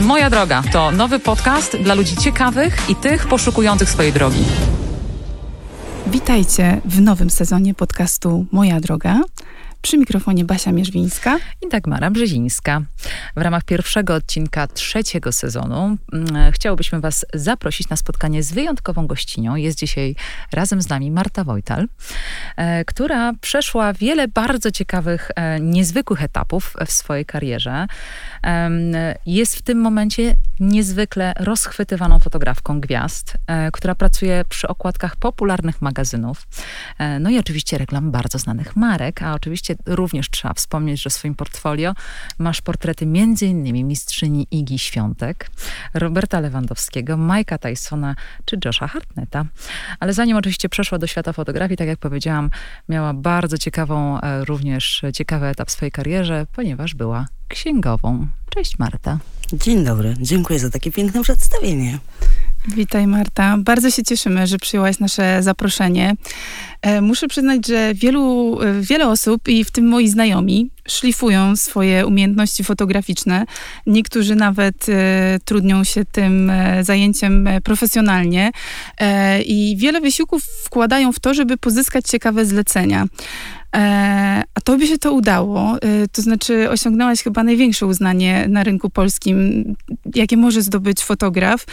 Moja droga to nowy podcast dla ludzi ciekawych i tych poszukujących swojej drogi. Witajcie w nowym sezonie podcastu Moja droga. Przy mikrofonie Basia Mierzwińska i Dagmara Brzezińska. W ramach pierwszego odcinka trzeciego sezonu mm, chciałobyśmy Was zaprosić na spotkanie z wyjątkową gościnią. Jest dzisiaj razem z nami Marta Wojtal, e, która przeszła wiele bardzo ciekawych, e, niezwykłych etapów w swojej karierze. Jest w tym momencie niezwykle rozchwytywaną fotografką gwiazd, e, która pracuje przy okładkach popularnych magazynów. No i oczywiście reklam bardzo znanych marek, a oczywiście również trzeba wspomnieć, że w swoim portfolio masz portrety m.in. mistrzyni Igi Świątek, Roberta Lewandowskiego, Majka Tysona czy Josha Hartneta. Ale zanim oczywiście przeszła do świata fotografii, tak jak powiedziałam, miała bardzo ciekawą, e, również ciekawy etap w swojej karierze, ponieważ była księgową. Cześć Marta. Dzień dobry, dziękuję za takie piękne przedstawienie. Witaj Marta. Bardzo się cieszymy, że przyjęłaś nasze zaproszenie. E, muszę przyznać, że wielu, e, wiele osób, i w tym moi znajomi, szlifują swoje umiejętności fotograficzne. Niektórzy nawet e, trudnią się tym e, zajęciem e, profesjonalnie e, i wiele wysiłków wkładają w to, żeby pozyskać ciekawe zlecenia. A tobie się to udało, to znaczy osiągnęłaś chyba największe uznanie na rynku polskim, jakie może zdobyć fotograf,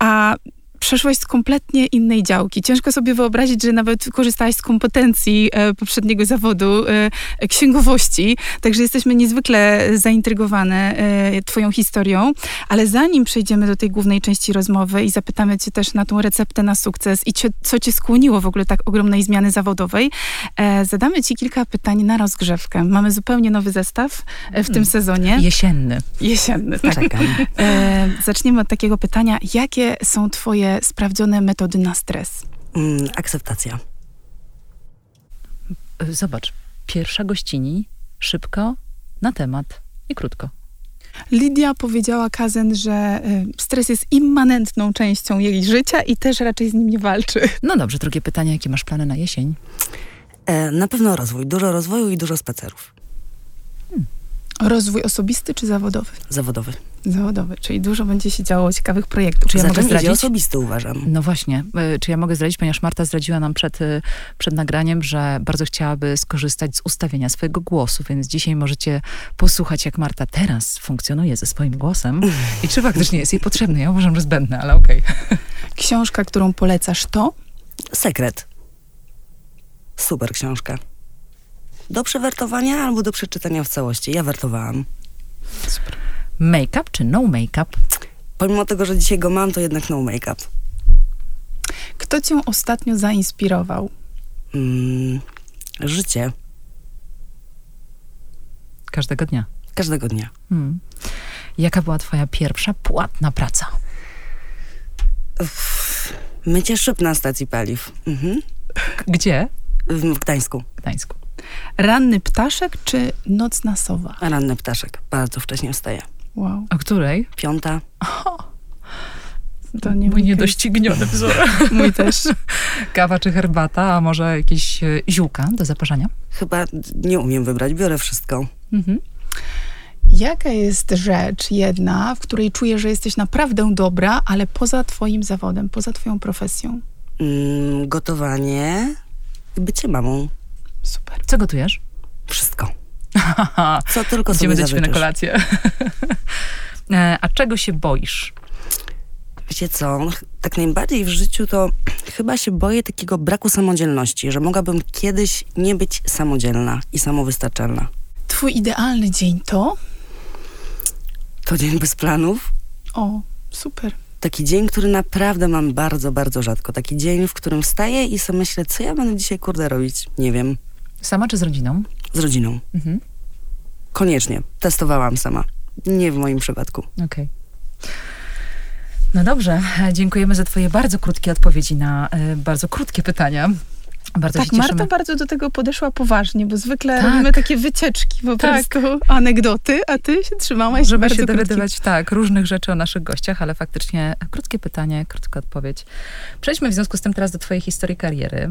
a przeszłaś z kompletnie innej działki. Ciężko sobie wyobrazić, że nawet korzystałaś z kompetencji e, poprzedniego zawodu e, księgowości, także jesteśmy niezwykle zaintrygowane e, twoją historią, ale zanim przejdziemy do tej głównej części rozmowy i zapytamy cię też na tą receptę na sukces i co cię skłoniło w ogóle tak ogromnej zmiany zawodowej, zadamy ci kilka pytań na rozgrzewkę. Mamy zupełnie nowy zestaw w tym hmm. sezonie. Jesienny. Jesienny, tak. Czekam. Zaczniemy od takiego pytania. Jakie są twoje sprawdzone metody na stres? Mm, akceptacja. Zobacz, pierwsza gościni, szybko, na temat i krótko. Lidia powiedziała Kazen, że y, stres jest immanentną częścią jej życia i też raczej z nim nie walczy. No dobrze, drugie pytanie, jakie masz plany na jesień? E, na pewno rozwój, dużo rozwoju i dużo spacerów. Hmm. Rozwój osobisty czy zawodowy? Zawodowy. Zawodowy, czyli dużo będzie się działo ciekawych projektów. Czy ja mogę zdradzić? osobisty uważam. No właśnie. E, czy ja mogę zdradzić, ponieważ Marta zdradziła nam przed, e, przed nagraniem, że bardzo chciałaby skorzystać z ustawienia swojego głosu, więc dzisiaj możecie posłuchać, jak Marta teraz funkcjonuje ze swoim głosem i czy faktycznie jest jej potrzebny. Ja uważam, że zbędne, ale okej. Okay. Książka, którą polecasz to? Sekret. Super książka. Do przewertowania albo do przeczytania w całości. Ja wertowałam. Super. Make-up czy no make-up? Pomimo tego, że dzisiaj go mam, to jednak no make-up. Kto cię ostatnio zainspirował? Mm, życie. Każdego dnia. Każdego dnia. Hmm. Jaka była twoja pierwsza płatna praca? Uff, mycie szyb na stacji paliw. Mhm. Gdzie? W Gdańsku. Gdańsku. Ranny ptaszek czy nocna sowa? Ranny ptaszek. Bardzo wcześnie wstaję. Wow. O której? Piąta. To nie mój niedościgniony wzór. mój też. Kawa czy herbata, a może jakieś e, ziółka do zaparzenia? Chyba nie umiem wybrać, biorę wszystko. Mhm. Jaka jest rzecz jedna, w której czujesz, że jesteś naprawdę dobra, ale poza twoim zawodem, poza twoją profesją? Mm, gotowanie i bycie mamą. Super. Co gotujesz? Wszystko. Co tylko Idziemy sobie do na kolację. E, a czego się boisz? Wiecie co, tak najbardziej w życiu to chyba się boję takiego braku samodzielności, że mogłabym kiedyś nie być samodzielna i samowystarczalna. Twój idealny dzień to? To dzień bez planów. O, super. Taki dzień, który naprawdę mam bardzo, bardzo rzadko. Taki dzień, w którym wstaję i sobie myślę, co ja będę dzisiaj kurde robić? Nie wiem. Sama czy z rodziną? Z rodziną. Mhm. Koniecznie. Testowałam sama. Nie w moim przypadku. Okej. Okay. No dobrze, dziękujemy za twoje bardzo krótkie odpowiedzi na y, bardzo krótkie pytania. Bardzo tak, Marta bardzo do tego podeszła poważnie, bo zwykle tak. robimy takie wycieczki, po tak. prostu anegdoty, a ty się trzymałaś Żeby się dowiadywać, tak, różnych rzeczy o naszych gościach, ale faktycznie krótkie pytanie, krótka odpowiedź. Przejdźmy w związku z tym teraz do twojej historii kariery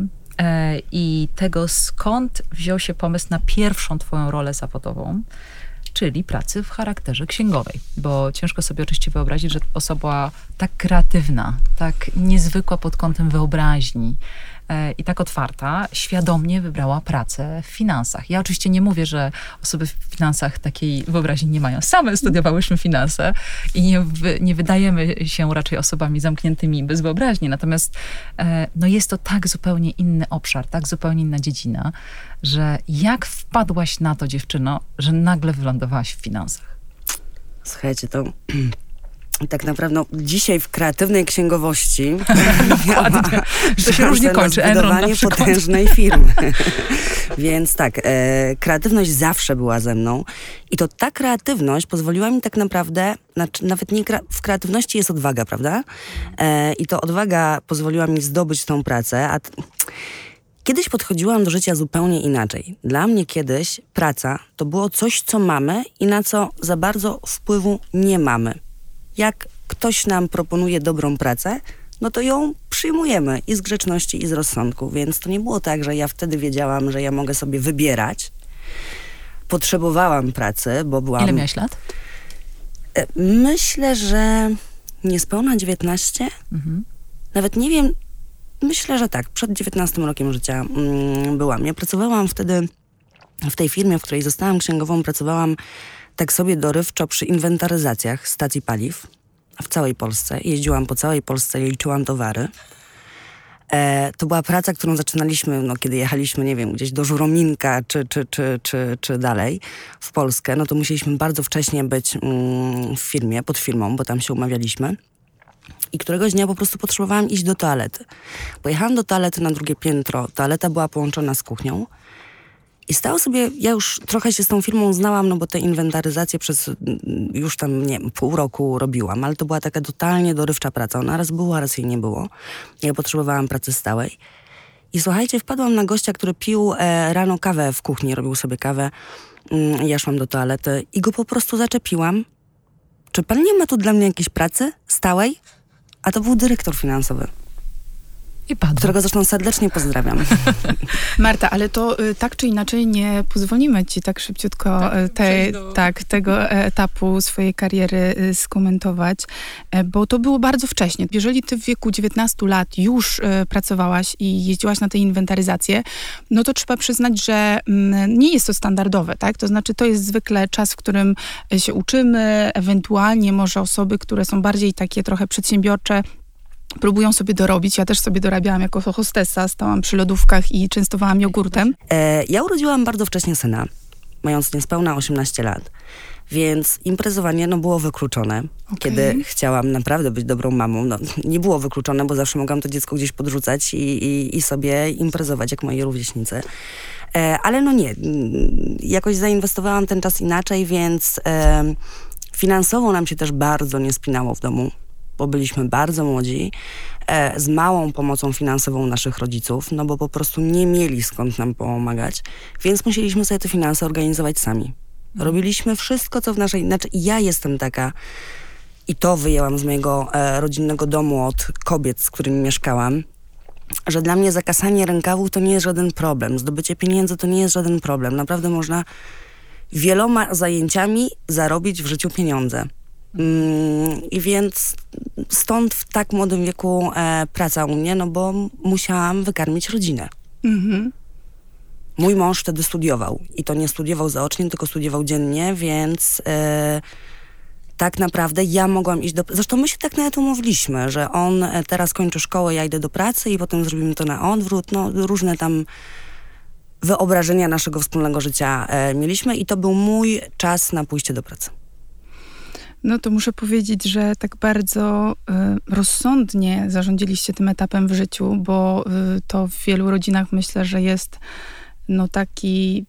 i tego, skąd wziął się pomysł na pierwszą twoją rolę zawodową, czyli pracy w charakterze księgowej, bo ciężko sobie oczywiście wyobrazić, że osoba tak kreatywna, tak niezwykła pod kątem wyobraźni, E, i tak otwarta, świadomie wybrała pracę w finansach. Ja oczywiście nie mówię, że osoby w finansach takiej wyobraźni nie mają. Same studiowałyśmy finanse i nie, nie wydajemy się raczej osobami zamkniętymi bez wyobraźni. Natomiast e, no jest to tak zupełnie inny obszar, tak zupełnie inna dziedzina, że jak wpadłaś na to, dziewczyno, że nagle wylądowałaś w finansach? Słuchajcie, to tak naprawdę no, dzisiaj w kreatywnej księgowości Dokładnie. To się różnie kończy. Enron potężnej firmy. Więc tak, e, kreatywność zawsze była ze mną i to ta kreatywność pozwoliła mi tak naprawdę, znaczy nawet nie w kreatywności jest odwaga, prawda? E, I to odwaga pozwoliła mi zdobyć tą pracę, a Kiedyś podchodziłam do życia zupełnie inaczej. Dla mnie kiedyś praca to było coś, co mamy i na co za bardzo wpływu nie mamy jak ktoś nam proponuje dobrą pracę, no to ją przyjmujemy i z grzeczności, i z rozsądku. Więc to nie było tak, że ja wtedy wiedziałam, że ja mogę sobie wybierać. Potrzebowałam pracy, bo byłam... Ile miałaś lat? E, myślę, że niespełna 19. Mhm. Nawet nie wiem, myślę, że tak. Przed 19 rokiem życia mm, byłam. Ja pracowałam wtedy w tej firmie, w której zostałam księgową, pracowałam tak sobie dorywczo przy inwentaryzacjach stacji paliw w całej Polsce. Jeździłam po całej Polsce liczyłam towary. E, to była praca, którą zaczynaliśmy, no, kiedy jechaliśmy, nie wiem, gdzieś do Żurominka czy, czy, czy, czy, czy dalej w Polskę, no to musieliśmy bardzo wcześnie być mm, w firmie, pod firmą, bo tam się umawialiśmy. I któregoś dnia po prostu potrzebowałam iść do toalety. Pojechałam do toalety na drugie piętro. Toaleta była połączona z kuchnią. I stało sobie, ja już trochę się z tą firmą znałam, no bo te inwentaryzacje przez mm, już tam, nie wiem, pół roku robiłam, ale to była taka totalnie dorywcza praca. Ona raz była, raz jej nie było. Ja potrzebowałam pracy stałej. I słuchajcie, wpadłam na gościa, który pił e, rano kawę w kuchni, robił sobie kawę. Mm, ja szłam do toalety i go po prostu zaczepiłam. Czy pan nie ma tu dla mnie jakiejś pracy stałej? A to był dyrektor finansowy. I padło. Którego zresztą serdecznie pozdrawiam. Marta, ale to y, tak czy inaczej nie pozwolimy ci tak szybciutko tak, y, te, do... tak, tego etapu swojej kariery y, skomentować, e, bo to było bardzo wcześnie. Jeżeli ty w wieku 19 lat już pracowałaś i jeździłaś na te inwentaryzacje, no to trzeba przyznać, że mm, nie jest to standardowe, tak? To znaczy to jest zwykle czas, w którym się uczymy, ewentualnie może osoby, które są bardziej takie trochę przedsiębiorcze, próbują sobie dorobić. Ja też sobie dorabiałam jako hostessa, stałam przy lodówkach i częstowałam jogurtem. E, ja urodziłam bardzo wcześnie syna, mając niespełna 18 lat. Więc imprezowanie no, było wykluczone. Okay. Kiedy chciałam naprawdę być dobrą mamą, no, nie było wykluczone, bo zawsze mogłam to dziecko gdzieś podrzucać i, i, i sobie imprezować, jak moi rówieśnicy. E, ale no nie, jakoś zainwestowałam ten czas inaczej, więc e, finansowo nam się też bardzo nie spinało w domu bo byliśmy bardzo młodzi, e, z małą pomocą finansową naszych rodziców, no bo po prostu nie mieli skąd nam pomagać, więc musieliśmy sobie te finanse organizować sami. Robiliśmy wszystko, co w naszej... Znaczy, ja jestem taka, i to wyjęłam z mojego e, rodzinnego domu od kobiet, z którymi mieszkałam, że dla mnie zakasanie rękawów to nie jest żaden problem. Zdobycie pieniędzy to nie jest żaden problem. Naprawdę można wieloma zajęciami zarobić w życiu pieniądze. Mm, I więc stąd w tak młodym wieku e, praca u mnie, no bo musiałam wykarmić rodzinę. Mhm. Mój mąż wtedy studiował i to nie studiował zaocznie, tylko studiował dziennie, więc e, tak naprawdę ja mogłam iść do... Zresztą my się tak nawet umówiliśmy, że on e, teraz kończy szkołę, ja idę do pracy i potem zrobimy to na odwrót. No różne tam wyobrażenia naszego wspólnego życia e, mieliśmy i to był mój czas na pójście do pracy. No to muszę powiedzieć, że tak bardzo y, rozsądnie zarządziliście tym etapem w życiu, bo y, to w wielu rodzinach myślę, że jest no taki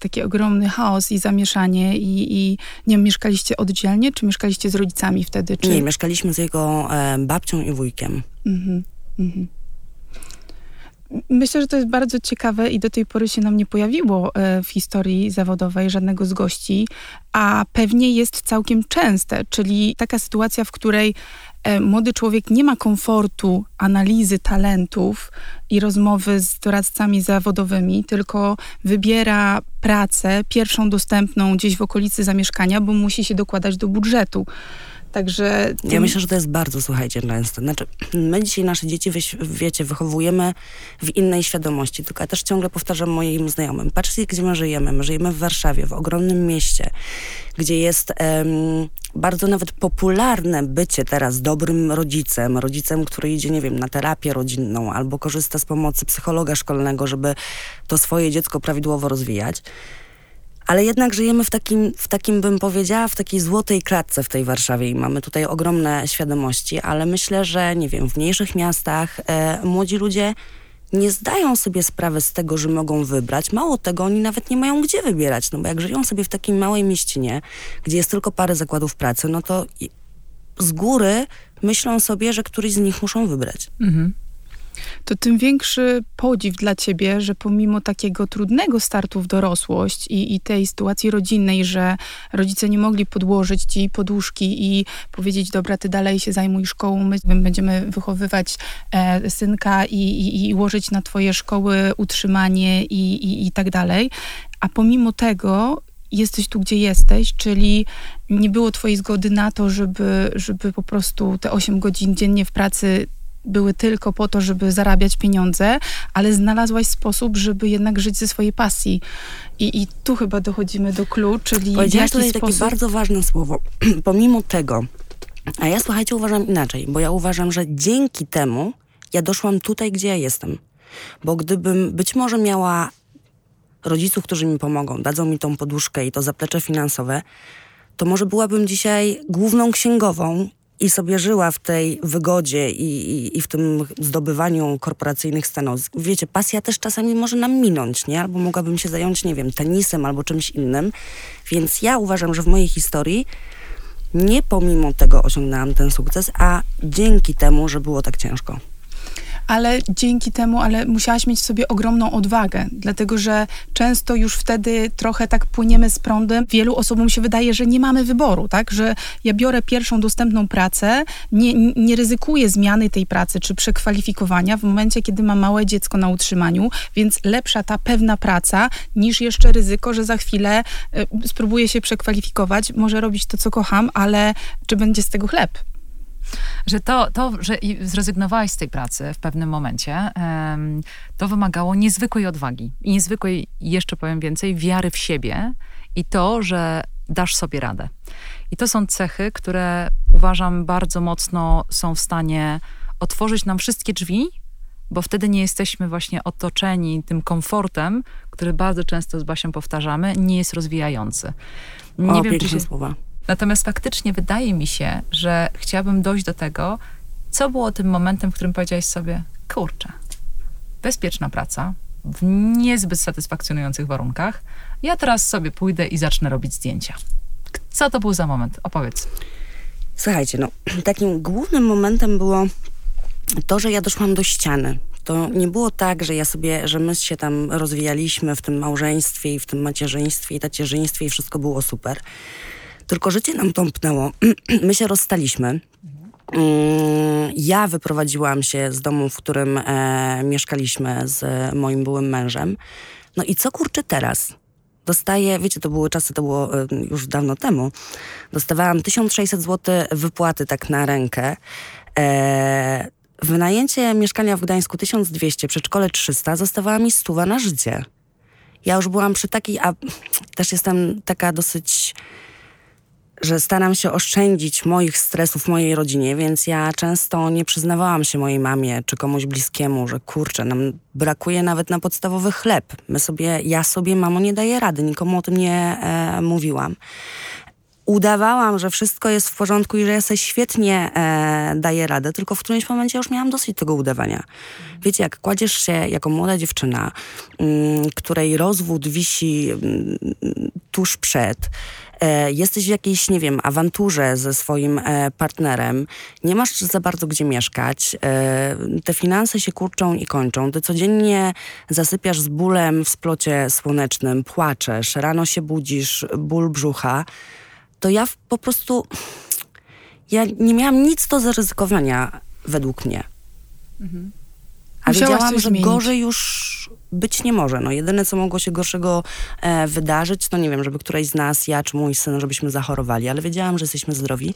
taki ogromny chaos i zamieszanie i, i nie wiem, mieszkaliście oddzielnie, czy mieszkaliście z rodzicami wtedy? Czy... Nie, mieszkaliśmy z jego e, babcią i wujkiem. Mhm, mhm. Myślę, że to jest bardzo ciekawe i do tej pory się nam nie pojawiło e, w historii zawodowej żadnego z gości, a pewnie jest całkiem częste, czyli taka sytuacja, w której e, młody człowiek nie ma komfortu analizy talentów i rozmowy z doradcami zawodowymi, tylko wybiera pracę pierwszą dostępną gdzieś w okolicy zamieszkania, bo musi się dokładać do budżetu. Także. Ja myślę, że to jest bardzo, słuchajcie, często. Znaczy, my dzisiaj nasze dzieci, wiecie, wychowujemy w innej świadomości, tylko ja też ciągle powtarzam moim znajomym. Patrzcie, gdzie my żyjemy. My żyjemy w Warszawie, w ogromnym mieście, gdzie jest um, bardzo nawet popularne bycie teraz dobrym rodzicem, rodzicem, który idzie, nie wiem, na terapię rodzinną albo korzysta z pomocy psychologa szkolnego, żeby to swoje dziecko prawidłowo rozwijać ale jednak żyjemy w takim, w takim, bym powiedziała, w takiej złotej klatce w tej Warszawie i mamy tutaj ogromne świadomości, ale myślę, że nie wiem, w mniejszych miastach e, młodzi ludzie nie zdają sobie sprawy z tego, że mogą wybrać. Mało tego, oni nawet nie mają gdzie wybierać, no bo jak żyją sobie w takiej małej mieścinie, gdzie jest tylko parę zakładów pracy, no to z góry myślą sobie, że któryś z nich muszą wybrać. Mhm to tym większy podziw dla ciebie, że pomimo takiego trudnego startu w dorosłość i, i tej sytuacji rodzinnej, że rodzice nie mogli podłożyć ci poduszki i powiedzieć, dobra, ty dalej się zajmuj szkołą, my będziemy wychowywać e, synka i, i, i ułożyć na twoje szkoły utrzymanie i, i, i tak dalej. A pomimo tego jesteś tu, gdzie jesteś, czyli nie było twojej zgody na to, żeby, żeby po prostu te 8 godzin dziennie w pracy były tylko po to, żeby zarabiać pieniądze, ale znalazłaś sposób, żeby jednak żyć ze swojej pasji. I, i tu chyba dochodzimy do klucz, czyli Powiedziałaś tutaj sposób... takie bardzo ważne słowo. Pomimo tego, a ja słuchajcie, uważam inaczej, bo ja uważam, że dzięki temu ja doszłam tutaj, gdzie ja jestem. Bo gdybym być może miała rodziców, którzy mi pomogą, dadzą mi tą poduszkę i to zaplecze finansowe, to może byłabym dzisiaj główną księgową i sobie żyła w tej wygodzie i, i, i, w tym zdobywaniu korporacyjnych stanowisk. Wiecie, pasja też czasami może nam minąć, nie? Albo mogłabym się zająć, nie wiem, tenisem albo czymś innym. Więc ja uważam, że w mojej historii nie pomimo tego osiągnęłam ten sukces, a dzięki temu, że było tak ciężko ale dzięki temu, ale musiałaś mieć w sobie ogromną odwagę, dlatego że często już wtedy trochę tak płyniemy z prądem. Wielu osobom się wydaje, że nie mamy wyboru, tak? Że ja biorę pierwszą dostępną pracę, nie, nie ryzykuję zmiany tej pracy czy przekwalifikowania w momencie, kiedy mam małe dziecko na utrzymaniu, więc lepsza ta pewna praca niż jeszcze ryzyko, że za chwilę y, spróbuję się przekwalifikować, może robić to, co kocham, ale czy będzie z tego chleb? Że to, to że zrezygnowałaś z tej pracy w pewnym momencie, to wymagało niezwykłej odwagi i niezwykłej, jeszcze powiem więcej, wiary w siebie i to, że dasz sobie radę. I to są cechy, które uważam bardzo mocno są w stanie otworzyć nam wszystkie drzwi, bo wtedy nie jesteśmy właśnie otoczeni tym komfortem, który bardzo często z Basią powtarzamy, nie jest rozwijający. Nie o, wiem, czy się... słowa. Natomiast faktycznie wydaje mi się, że chciałabym dojść do tego, co było tym momentem, w którym powiedziałeś sobie, kurczę, bezpieczna praca, w niezbyt satysfakcjonujących warunkach, ja teraz sobie pójdę i zacznę robić zdjęcia. Co to był za moment? Opowiedz. Słuchajcie, no, takim głównym momentem było to, że ja doszłam do ściany. To nie było tak, że ja sobie, że my się tam rozwijaliśmy w tym małżeństwie i w tym macierzyństwie i tacierzyństwie i wszystko było super. Tylko życie nam tąpnęło. My się rozstaliśmy. Mm, ja wyprowadziłam się z domu, w którym e, mieszkaliśmy z moim byłym mężem. No i co kurczę teraz? Dostaję, wiecie, to były czasy, to było e, już dawno temu. Dostawałam 1600 zł wypłaty tak na rękę. E, wynajęcie mieszkania w Gdańsku 1200, przedszkole 300, zostawała mi stuwa na życie. Ja już byłam przy takiej, a też jestem taka dosyć że staram się oszczędzić moich stresów mojej rodzinie, więc ja często nie przyznawałam się mojej mamie czy komuś bliskiemu, że kurczę, nam brakuje nawet na podstawowy chleb. My sobie, ja sobie, mamo, nie daję rady, nikomu o tym nie e, mówiłam. udawałam, że wszystko jest w porządku i że ja sobie świetnie e, daję radę, tylko w którymś momencie już miałam dosyć tego udawania. Wiecie, jak kładziesz się jako młoda dziewczyna, mm, której rozwód wisi mm, tuż przed, jesteś w jakiejś, nie wiem, awanturze ze swoim e, partnerem, nie masz za bardzo gdzie mieszkać, e, te finanse się kurczą i kończą, ty codziennie zasypiasz z bólem w splocie słonecznym, płaczesz, rano się budzisz, ból brzucha, to ja po prostu, ja nie miałam nic do zaryzykowania według mnie. Mhm. A Musiałaś wiedziałam, że zmienić. gorzej już być nie może. No, jedyne, co mogło się gorszego e, wydarzyć, to nie wiem, żeby któraś z nas, ja czy mój syn, żebyśmy zachorowali, ale wiedziałam, że jesteśmy zdrowi.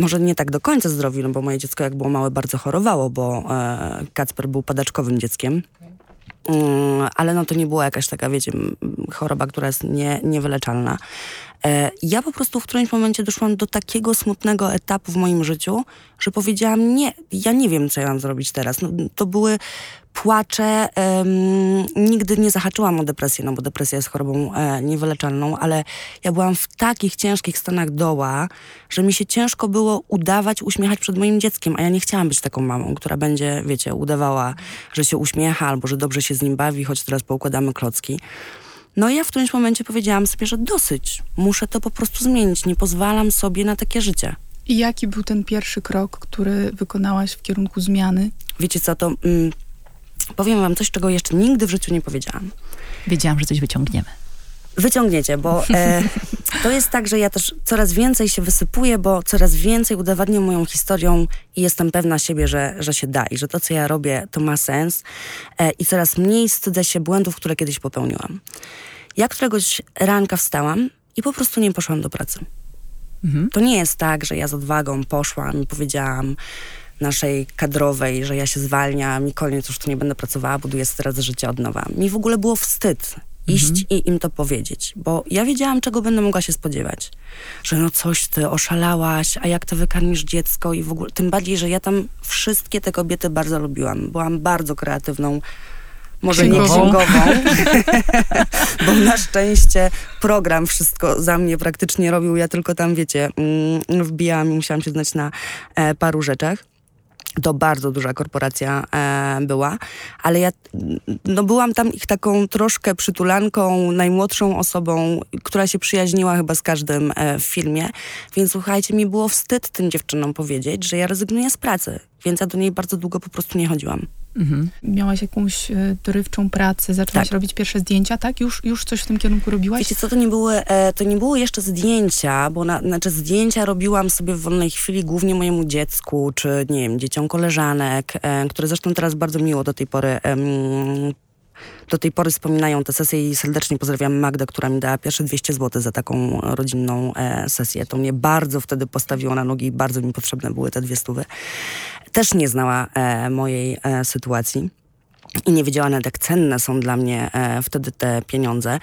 Może nie tak do końca zdrowi, no bo moje dziecko jak było małe bardzo chorowało, bo e, Kacper był padaczkowym dzieckiem. Mm, ale no to nie była jakaś taka, wiecie, choroba, która jest nie, niewyleczalna. E, ja po prostu w którymś momencie doszłam do takiego smutnego etapu w moim życiu, że powiedziałam, nie, ja nie wiem, co ja mam zrobić teraz. No, to były płacze. Um, nigdy nie zahaczyłam o depresję, no bo depresja jest chorobą e, niewyleczalną, ale ja byłam w takich ciężkich stanach doła, że mi się ciężko było udawać, uśmiechać przed moim dzieckiem, a ja nie chciałam być taką mamą, która będzie, wiecie, udawała, że się uśmiecha albo że dobrze się z nim bawi, choć teraz poukładamy klocki. No i ja w którymś momencie powiedziałam sobie, że dosyć, muszę to po prostu zmienić, nie pozwalam sobie na takie życie. I jaki był ten pierwszy krok, który wykonałaś w kierunku zmiany? Wiecie co, to mm, powiem wam coś, czego jeszcze nigdy w życiu nie powiedziałam. Wiedziałam, że coś wyciągniemy. Wyciągniecie, bo e, to jest tak, że ja też coraz więcej się wysypuję, bo coraz więcej udowadniam moją historią i jestem pewna siebie, że, że się da i że to, co ja robię, to ma sens e, i coraz mniej wstydzę się błędów, które kiedyś popełniłam. Ja któregoś ranka wstałam i po prostu nie poszłam do pracy. Mhm. To nie jest tak, że ja z odwagą poszłam i powiedziałam naszej kadrowej, że ja się zwalniam i koniec, już tu nie będę pracowała, buduję teraz życie od nowa. Mi w ogóle było wstyd iść mhm. i im to powiedzieć, bo ja wiedziałam, czego będę mogła się spodziewać. Że no coś ty oszalałaś, a jak to wykarmisz dziecko i w ogóle, tym bardziej, że ja tam wszystkie te kobiety bardzo lubiłam. Byłam bardzo kreatywną może księgową. nie księgową, bo na szczęście program wszystko za mnie praktycznie robił. Ja tylko tam, wiecie, mm, wbijałam i musiałam się znać na e, paru rzeczach. To bardzo duża korporacja e, była, ale ja no, byłam tam ich taką troszkę przytulanką, najmłodszą osobą, która się przyjaźniła chyba z każdym e, w filmie. Więc słuchajcie, mi było wstyd tym dziewczynom powiedzieć, że ja rezygnuję z pracy, więc ja do niej bardzo długo po prostu nie chodziłam. Mhm. Miałaś jakąś e, dorywczą pracę, zaczęłaś tak. robić pierwsze zdjęcia, tak? Już, już coś w tym kierunku robiłaś? Wiecie co, to nie były, e, to nie były jeszcze zdjęcia, bo na, znaczy zdjęcia robiłam sobie w wolnej chwili głównie mojemu dziecku, czy nie wiem, dzieciom koleżanek, e, które zresztą teraz bardzo miło do tej pory do tej pory wspominają te sesje i serdecznie pozdrawiam Magdę, która mi dała pierwsze 200 zł za taką rodzinną e, sesję. To mnie bardzo wtedy postawiło na nogi i bardzo mi potrzebne były te dwie stówy. Też nie znała e, mojej e, sytuacji i nie wiedziała nawet, jak cenne są dla mnie wtedy te pieniądze.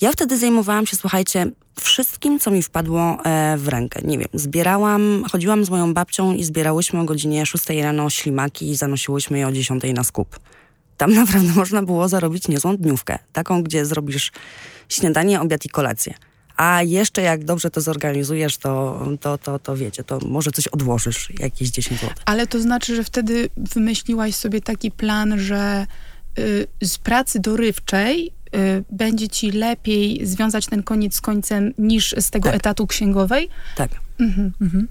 Ja wtedy zajmowałam się, słuchajcie, wszystkim, co mi wpadło e, w rękę. Nie wiem, zbierałam, chodziłam z moją babcią i zbierałyśmy o godzinie 6 rano ślimaki i zanosiłyśmy je o 10 na skup tam naprawdę można było zarobić niezłą dniówkę. Taką, gdzie zrobisz śniadanie, obiad i kolację. A jeszcze jak dobrze to zorganizujesz, to, to, to, to wiecie, to może coś odłożysz, jakieś 10 zł. Ale to znaczy, że wtedy wymyśliłaś sobie taki plan, że y, z pracy dorywczej y, będzie ci lepiej związać ten koniec z końcem niż z tego tak. etatu księgowej? Tak. Mhm. Mhm.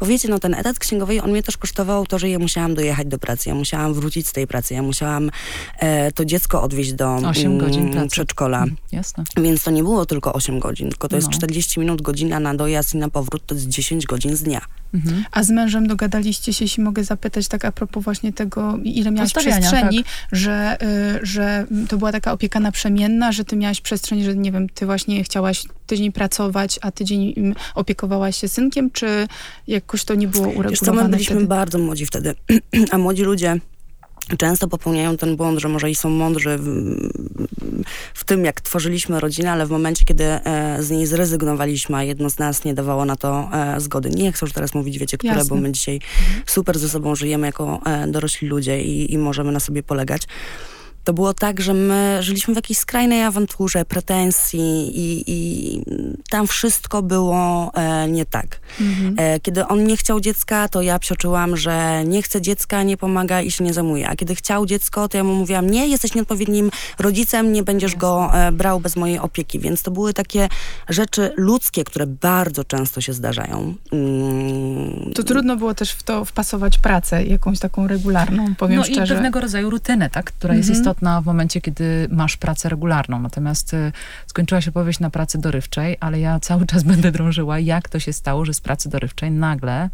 Bo wiecie, no ten etat księgowej, on mnie też kosztował to, że ja musiałam dojechać do pracy, ja musiałam wrócić z tej pracy, ja musiałam e, to dziecko odwieźć do 8 godzin mm, przedszkola. Mm, jasne. Więc to nie było tylko 8 godzin, tylko to no. jest 40 minut, godzina na dojazd i na powrót, to jest 10 godzin z dnia. Mhm. A z mężem dogadaliście się, jeśli mogę zapytać tak a propos właśnie tego, ile miałaś przestrzeni, tak. że, y, że to była taka opieka naprzemienna, że ty miałaś przestrzeń, że nie wiem, ty właśnie chciałaś tydzień pracować, a tydzień mm, opiekowałaś się synkiem, czy jakoś to nie było uregulowane Wiesz co, my byliśmy wtedy? bardzo młodzi wtedy, a młodzi ludzie często popełniają ten błąd, że może i są mądrzy w, w, tym, jak tworzyliśmy rodzinę, ale w momencie, kiedy e, z niej zrezygnowaliśmy, a jedno z nas nie dawało na to e, zgody. Nie chcę już teraz mówić, wiecie, które, Jasne. bo my dzisiaj super ze sobą żyjemy jako e, dorośli ludzie i, i możemy na sobie polegać to było tak, że my żyliśmy w jakiejś skrajnej awanturze, pretensji i, i tam wszystko było e, nie tak. Mhm. E, kiedy on nie chciał dziecka, to ja psioczyłam, że nie chce dziecka, nie pomaga i się nie zajmuje. A kiedy chciał dziecko, to ja mu mówiłam, nie, jesteś nieodpowiednim rodzicem, nie będziesz go e, brał bez mojej opieki. Więc to były takie rzeczy ludzkie, które bardzo często się zdarzają. Mm. To trudno było też w to wpasować pracę, jakąś taką regularną, powiem no szczerze. No i pewnego rodzaju rutynę, tak, która jest mhm. Istotna w momencie, kiedy masz pracę regularną. Natomiast y, skończyła się powieść na pracy dorywczej, ale ja cały czas będę drążyła, jak to się stało, że z pracy dorywczej nagle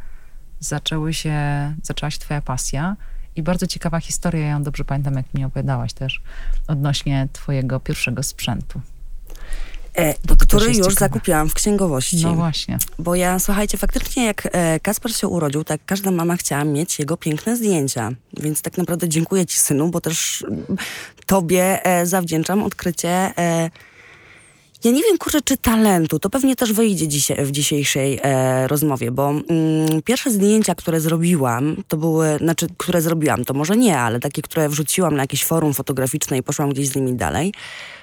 zaczęły się, zaczęła się twoja pasja i bardzo ciekawa historia, ja ją dobrze pamiętam, jak mi opowiadałaś też, odnośnie twojego pierwszego sprzętu. E, który już ciekawe. zakupiłam w księgowości. No właśnie. Bo ja, słuchajcie, faktycznie jak e, Kasper się urodził, tak każda mama chciała mieć jego piękne zdjęcia. Więc tak naprawdę dziękuję ci, synu, bo też tobie e, zawdzięczam odkrycie e, ja nie wiem, kurczę, czy talentu. To pewnie też wyjdzie dzisiaj, w dzisiejszej e, rozmowie, bo mm, pierwsze zdjęcia, które zrobiłam, to były, znaczy, które zrobiłam, to może nie, ale takie, które wrzuciłam na jakieś forum fotograficzne i poszłam gdzieś z nimi dalej,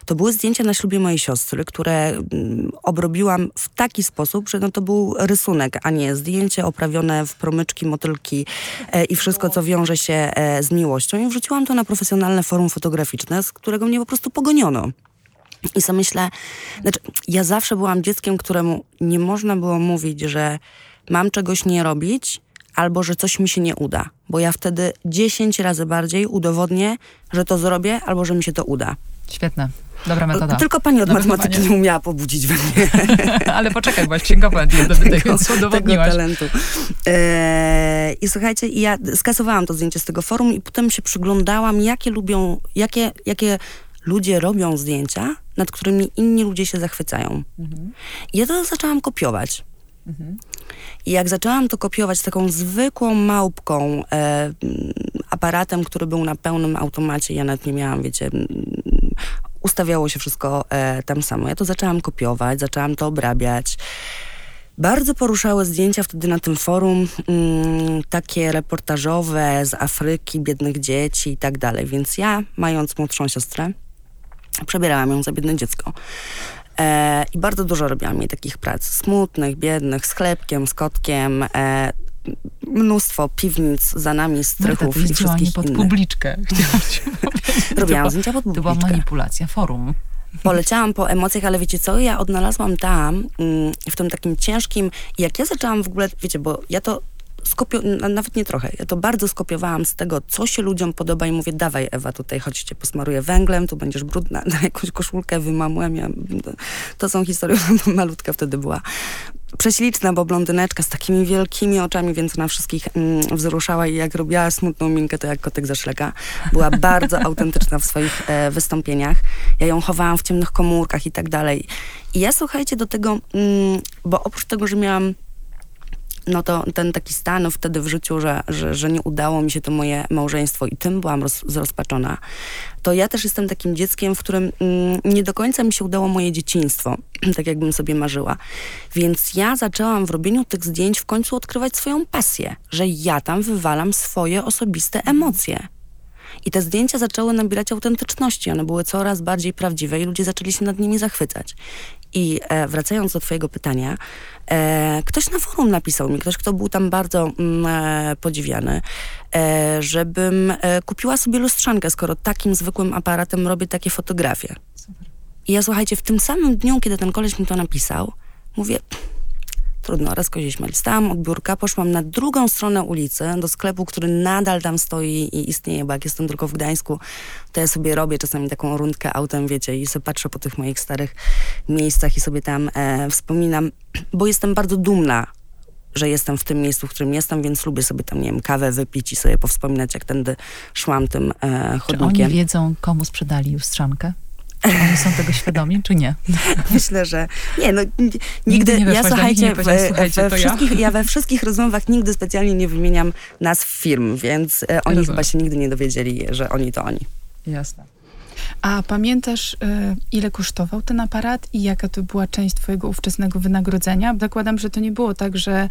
to były zdjęcia na ślubie mojej siostry, które mm, obrobiłam w taki sposób, że no to był rysunek, a nie zdjęcie oprawione w promyczki, motylki e, i wszystko, co wiąże się e, z miłością. I wrzuciłam to na profesjonalne forum fotograficzne, z którego mnie po prostu pogoniono. I sobie myślę, znaczy, ja zawsze byłam dzieckiem, któremu nie można było mówić, że mam czegoś nie robić, albo że coś mi się nie uda, bo ja wtedy 10 razy bardziej udowodnię, że to zrobię, albo że mi się to uda. Świetne. Dobra metoda. Tylko pani od matematyki nie umiała pobudzić we mnie. Ale poczekaj, bo księgowa więc udowodniłaś. Tego talentu. Eee, I słuchajcie, ja skasowałam to zdjęcie z tego forum i potem się przyglądałam, jakie lubią, jakie, jakie ludzie robią zdjęcia, nad którymi inni ludzie się zachwycają. Mhm. Ja to zaczęłam kopiować. Mhm. I jak zaczęłam to kopiować taką zwykłą małpką, e, aparatem, który był na pełnym automacie, ja nawet nie miałam, wiecie, ustawiało się wszystko e, tam samo. Ja to zaczęłam kopiować, zaczęłam to obrabiać. Bardzo poruszały zdjęcia wtedy na tym forum, mm, takie reportażowe z Afryki, biednych dzieci i tak dalej. Więc ja, mając młodszą siostrę, Przebierałam ją za biedne dziecko. E, I bardzo dużo robiłam jej takich prac smutnych, biednych, z chlebkiem, z kotkiem. E, mnóstwo piwnic za nami, strychów Marta, i wszystkich pod innych. publiczkę. Robiłam zdjęcia pod publiczkę. To była manipulacja forum. Poleciałam po emocjach, ale wiecie co, ja odnalazłam tam, mm, w tym takim ciężkim, jak ja zaczęłam w ogóle, wiecie, bo ja to skopio- nawet nie trochę, ja to bardzo skopiowałam z tego, co się ludziom podoba i mówię, dawaj Ewa, tutaj chodźcie, posmaruję węglem, tu będziesz brudna, na jakąś koszulkę wymamłem, ja, to są historie, malutka wtedy była prześliczna, bo blondyneczka z takimi wielkimi oczami, więc na wszystkich mm, wzruszała i jak robiła smutną minkę, to jak kotek ze szleka. Była bardzo autentyczna w swoich e, wystąpieniach. Ja ją chowałam w ciemnych komórkach i tak dalej. I ja słuchajcie do tego, mm, bo oprócz tego, że miałam no to ten taki stan wtedy w życiu, że, że, że nie udało mi się to moje małżeństwo i tym byłam roz, zrozpaczona, to ja też jestem takim dzieckiem, w którym mm, nie do końca mi się udało moje dzieciństwo, tak jakbym sobie marzyła. Więc ja zaczęłam w robieniu tych zdjęć w końcu odkrywać swoją pasję, że ja tam wywalam swoje osobiste emocje. I te zdjęcia zaczęły nabierać autentyczności, one były coraz bardziej prawdziwe i ludzie zaczęli się nad nimi zachwycać. I e, wracając do twojego pytania, e, ktoś na forum napisał mi, ktoś, kto był tam bardzo mm, e, podziwiany, e, żebym e, kupiła sobie lustrzankę, skoro takim zwykłym aparatem robię takie fotografie. Super. I ja słuchajcie, w tym samym dniu, kiedy ten koleś mi to napisał, mówię, Trudno, raz kozie śmierć. Stałam od biurka, poszłam na drugą stronę ulicy, do sklepu, który nadal tam stoi i istnieje, bo jak jestem tylko w Gdańsku, to ja sobie robię czasami taką rundkę autem, wiecie, i sobie patrzę po tych moich starych miejscach i sobie tam e, wspominam, bo jestem bardzo dumna że jestem w tym miejscu, w którym jestem, więc lubię sobie tam, nie wiem, kawę wypić i sobie powspominać, jak tędy szłam tym e, chodnikiem. Czy oni wiedzą, komu sprzedali lustrzankę? Oni są tego świadomi, czy nie? Myślę, że nie, no nigdy, nigdy nie ja słuchajcie, nie we, słuchajcie we wszystkich, ja. ja. we wszystkich rozmowach nigdy specjalnie nie wymieniam nazw firm, więc e, oni Rozumiem. chyba się nigdy nie dowiedzieli, że oni to oni. Jasne. A pamiętasz, y, ile kosztował ten aparat i jaka to była część twojego ówczesnego wynagrodzenia? Zakładam, że to nie było tak, że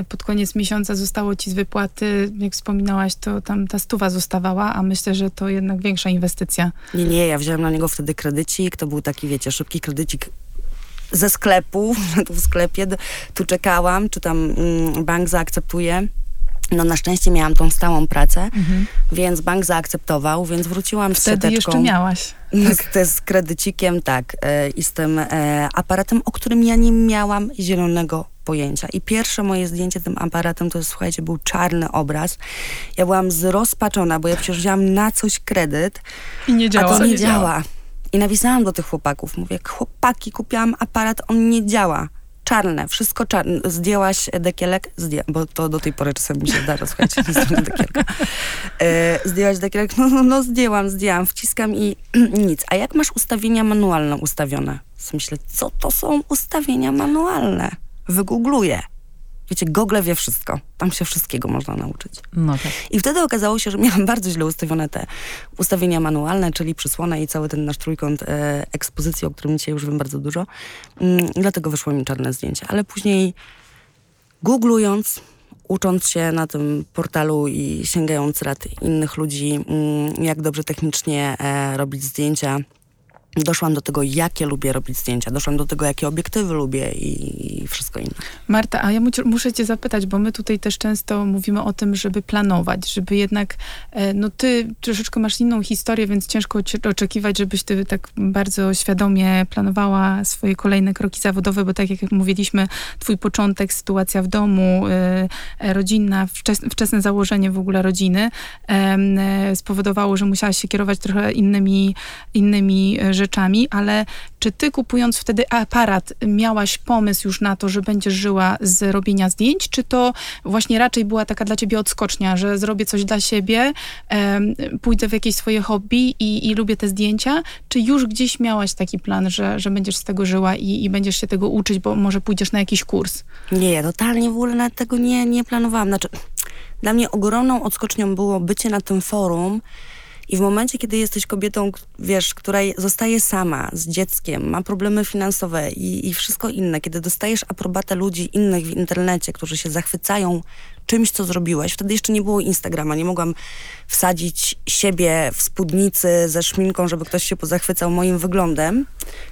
y, pod koniec miesiąca zostało ci z wypłaty, jak wspominałaś, to tam ta stuwa zostawała, a myślę, że to jednak większa inwestycja. Nie, nie, ja wziąłem na niego wtedy kredycik, to był taki, wiecie, szybki kredycik ze sklepu, tu w sklepie, tu czekałam, czy tam mm, bank zaakceptuje. No na szczęście miałam tą stałą pracę, mhm. więc bank zaakceptował, więc wróciłam Wtedy z siateczką. jeszcze miałaś. Tak. Z, z kredycikiem, tak. E, I z tym e, aparatem, o którym ja nie miałam zielonego pojęcia. I pierwsze moje zdjęcie tym aparatem to, słuchajcie, był czarny obraz. Ja byłam zrozpaczona, bo ja przecież wzięłam na coś kredyt. I nie działa. A to nie, nie działa. działa. I napisałam do tych chłopaków, mówię, chłopaki, kupiłam aparat, on nie działa. Czarne, wszystko czarne. Zdjęłaś dekielek? Zdję, bo to do tej pory czasem mi się zdarza, słuchajcie, nie dekielka. E, zdjęłaś dekielek? No, no, no zdjęłam, zdjęłam, wciskam i nic. A jak masz ustawienia manualne ustawione? Myślę, co to są ustawienia manualne? Wygoogluję. Wiecie, Google wie wszystko. Tam się wszystkiego można nauczyć. No tak. I wtedy okazało się, że miałam bardzo źle ustawione te ustawienia manualne, czyli przysłona i cały ten nasz trójkąt e, ekspozycji, o którym dzisiaj już wiem bardzo dużo. Mm, dlatego wyszło mi czarne zdjęcie. Ale później googlując, ucząc się na tym portalu i sięgając rad innych ludzi, mm, jak dobrze technicznie e, robić zdjęcia, doszłam do tego, jakie lubię robić zdjęcia, doszłam do tego, jakie obiektywy lubię i wszystko inne. Marta, a ja muszę cię zapytać, bo my tutaj też często mówimy o tym, żeby planować, żeby jednak, e, no ty troszeczkę masz inną historię, więc ciężko oczekiwać, żebyś ty tak bardzo świadomie planowała swoje kolejne kroki zawodowe, bo tak jak mówiliśmy, twój początek, sytuacja w domu, e, e, rodzinna, wczesne założenie w ogóle rodziny spowodowało, że musiałaś się kierować trochę innymi, innymi rzeczami, rzeczami, ale czy ty kupując wtedy aparat miałaś pomysł już na to, że będziesz żyła z robienia zdjęć, czy to właśnie raczej była taka dla ciebie odskocznia, że zrobię coś dla siebie, pójdę w jakieś swoje hobby i, i, lubię te zdjęcia, czy już gdzieś miałaś taki plan, że, że będziesz z tego żyła i, i będziesz się tego uczyć, bo może pójdziesz na jakiś kurs? Nie, ja totalnie w ogóle tego nie, nie planowałam. Znaczy, dla mnie ogromną odskocznią było bycie na tym forum, i w momencie, kiedy jesteś kobietą, wiesz, która zostaje sama z dzieckiem, ma problemy finansowe i, i wszystko inne, kiedy dostajesz aprobatę ludzi innych w internecie, którzy się zachwycają czymś, co zrobiłeś. Wtedy jeszcze nie było Instagrama, nie mogłam wsadzić siebie w spódnicy ze szminką, żeby ktoś się pozachwycał moim wyglądem.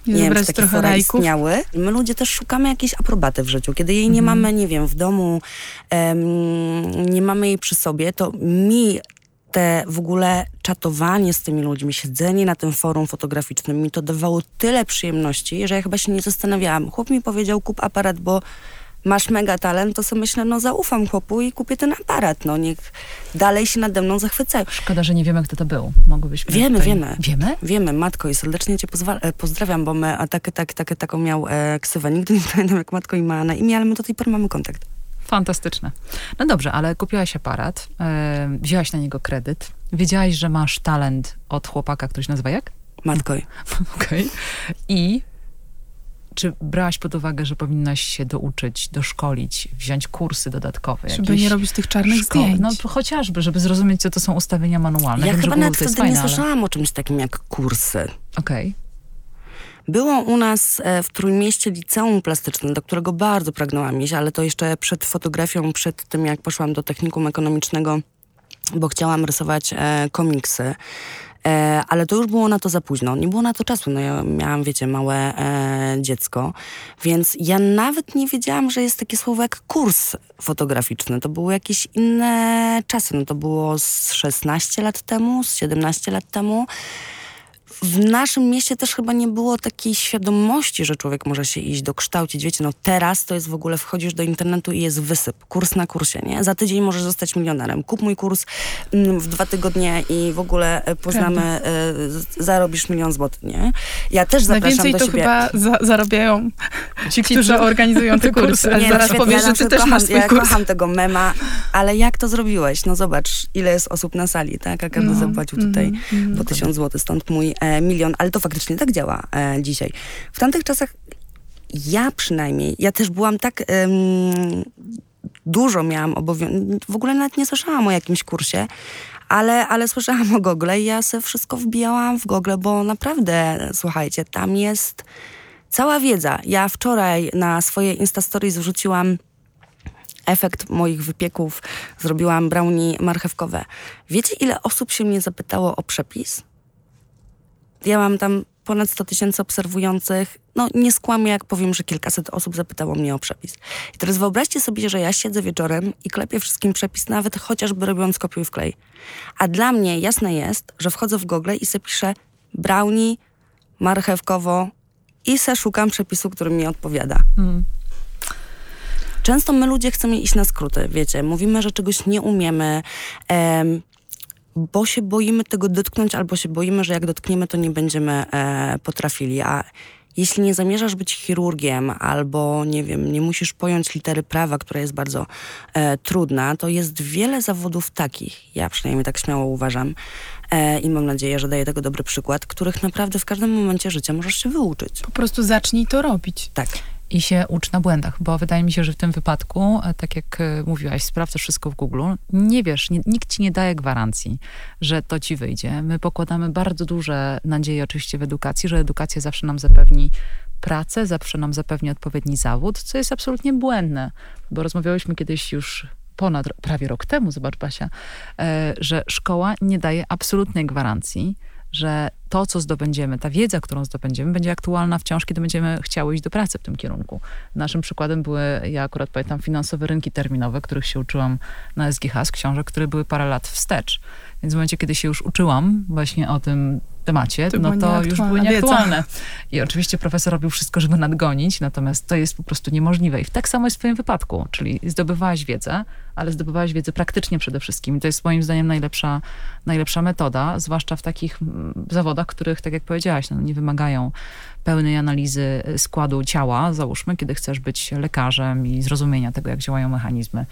Nie, nie wiem, czy takie fora istniały. My ludzie też szukamy jakiejś aprobaty w życiu. Kiedy jej nie mhm. mamy, nie wiem, w domu, nie mamy jej przy sobie, to mi te w ogóle czatowanie z tymi ludźmi, siedzenie na tym forum fotograficznym mi to dawało tyle przyjemności, że ja chyba się nie zastanawiałam. Chłop mi powiedział, kup aparat, bo masz mega talent, to sobie myślę, no zaufam chłopu i kupię ten aparat, no niech dalej się nade mną zachwycają. Szkoda, że nie wiemy, kto to był. Mogłybyśmy... Wiemy, tutaj... wiemy. Wiemy? Wiemy, matko i serdecznie cię e, pozdrawiam, bo my, a tak, tak, tak, taką miał e, ksywę. Nigdy nie pamiętam, jak matko i ma na imię, ale my do tej pory mamy kontakt. Fantastyczne. No dobrze, ale kupiłaś aparat, yy, wzięłaś na niego kredyt, wiedziałaś, że masz talent od chłopaka, który się nazywa jak? Matkoj. Okej. Okay. I czy brałaś pod uwagę, że powinnaś się douczyć, doszkolić, wziąć kursy dodatkowe? Żeby nie robić tych czarnych zdjęć. No chociażby, żeby zrozumieć, co to są ustawienia manualne. Ja Wiem, chyba nawet wtedy fajne, nie słyszałam ale... o czymś takim jak kursy. Okej. Okay. Było u nas e, w Trójmieście liceum plastyczne, do którego bardzo pragnęłam iść, ale to jeszcze przed fotografią, przed tym jak poszłam do technikum ekonomicznego, bo chciałam rysować e, komiksy. E, ale to już było na to za późno. Nie było na to czasu. No ja miałam, wiecie, małe e, dziecko, więc ja nawet nie wiedziałam, że jest takie słowo jak kurs fotograficzny. To były jakieś inne czasy. No to było z 16 lat temu, z 17 lat temu w naszym mieście też chyba nie było takiej świadomości, że człowiek może się iść dokształcić. Wiecie, no teraz to jest w ogóle, wchodzisz do internetu i jest wysyp, kurs na kursie, nie? Za tydzień możesz zostać milionerem. Kup mój kurs mm, w dwa tygodnie i w ogóle e, poznamy, e, zarobisz milion złotych, nie? Ja też zapraszam Najwięcej do to siebie. chyba za, zarabiają ci, którzy organizują te kursy. Nie, zaraz no powiesz, że ty też kocham, masz swój ja kurs. kocham tego mema, ale jak to zrobiłeś? No zobacz, ile jest osób na sali, tak? A każdy no, zapłacił tutaj mm, po tysiąc złotych, stąd mój e, milion, ale to faktycznie tak działa e, dzisiaj. W tamtych czasach ja przynajmniej, ja też byłam tak... dużo miałam obowiązków, w ogóle nawet nie słyszałam o jakimś kursie, Ale, ale słyszałam o Google i ja sobie wszystko wbijałam w Google, bo naprawdę, słuchajcie, tam jest cała wiedza. Ja wczoraj na swoje Instastory wrzuciłam efekt moich wypieków. Zrobiłam brownie marchewkowe. Wiecie, ile osób się mnie zapytało o przepis? Ja mam tam ponad 100 tysięcy obserwujących. No nie skłamię, jak powiem, że kilkaset osób zapytało mnie o przepis. I teraz wyobraźcie sobie, że ja siedzę wieczorem i klepię wszystkim przepis, nawet chociażby robiąc kopiuj wklej. A dla mnie jasne jest, że wchodzę w Google i sobie piszę brownie marchewkowo i se szukam przepisu, który mi odpowiada. Hmm. Często my ludzie chcemy iść na skróty, wiecie, mówimy, że czegoś nie umiemy, em, bo się boimy tego dotknąć, albo się boimy, że jak dotkniemy, to nie będziemy e, potrafili. A jeśli nie zamierzasz być chirurgiem, albo nie wiem, nie musisz pojąć litery prawa, która jest bardzo e, trudna, to jest wiele zawodów takich, ja przynajmniej tak śmiało uważam, e, i mam nadzieję, że daję tego dobry przykład, których naprawdę w każdym momencie życia możesz się wyuczyć. Po prostu zacznij to robić. Tak i się ucz na błędach, bo wydaje mi się, że w tym wypadku, e, tak jak e, mówiłaś, sprawdzasz wszystko w Google, nie wiesz, nie, nikt ci nie daje gwarancji, że to ci wyjdzie. My pokładamy bardzo duże nadzieje oczywiście w edukacji, że edukacja zawsze nam zapewni pracę, zawsze nam zapewni odpowiedni zawód, co jest absolutnie błędne, bo rozmawiałyśmy kiedyś już ponad prawie rok temu, zobacz Basia, e, że szkoła nie daje absolutnej gwarancji, że to, co zdobędziemy, ta wiedza, którą zdobędziemy, będzie aktualna wciąż, kiedy będziemy chciały iść do pracy w tym kierunku. Naszym przykładem były, ja akurat pamiętam, finansowe rynki terminowe, których się uczyłam na SGH z książek, które były parę lat wstecz. Więc w momencie, kiedy się już uczyłam właśnie o tym temacie, to no to już były nieaktualne. Wiedza. I oczywiście profesor robił wszystko, żeby nadgonić, natomiast to jest po prostu niemożliwe. I tak samo jest w twoim wypadku, czyli zdobywałaś wiedzę, ale zdobywałaś wiedzę praktycznie przede wszystkim. I to jest moim zdaniem najlepsza, najlepsza metoda, zwłaszcza w takich mm, zawodach, których, tak jak powiedziałaś, no, nie wymagają pełnej analizy składu ciała, załóżmy, kiedy chcesz być lekarzem i zrozumienia tego, jak działają mechanizmy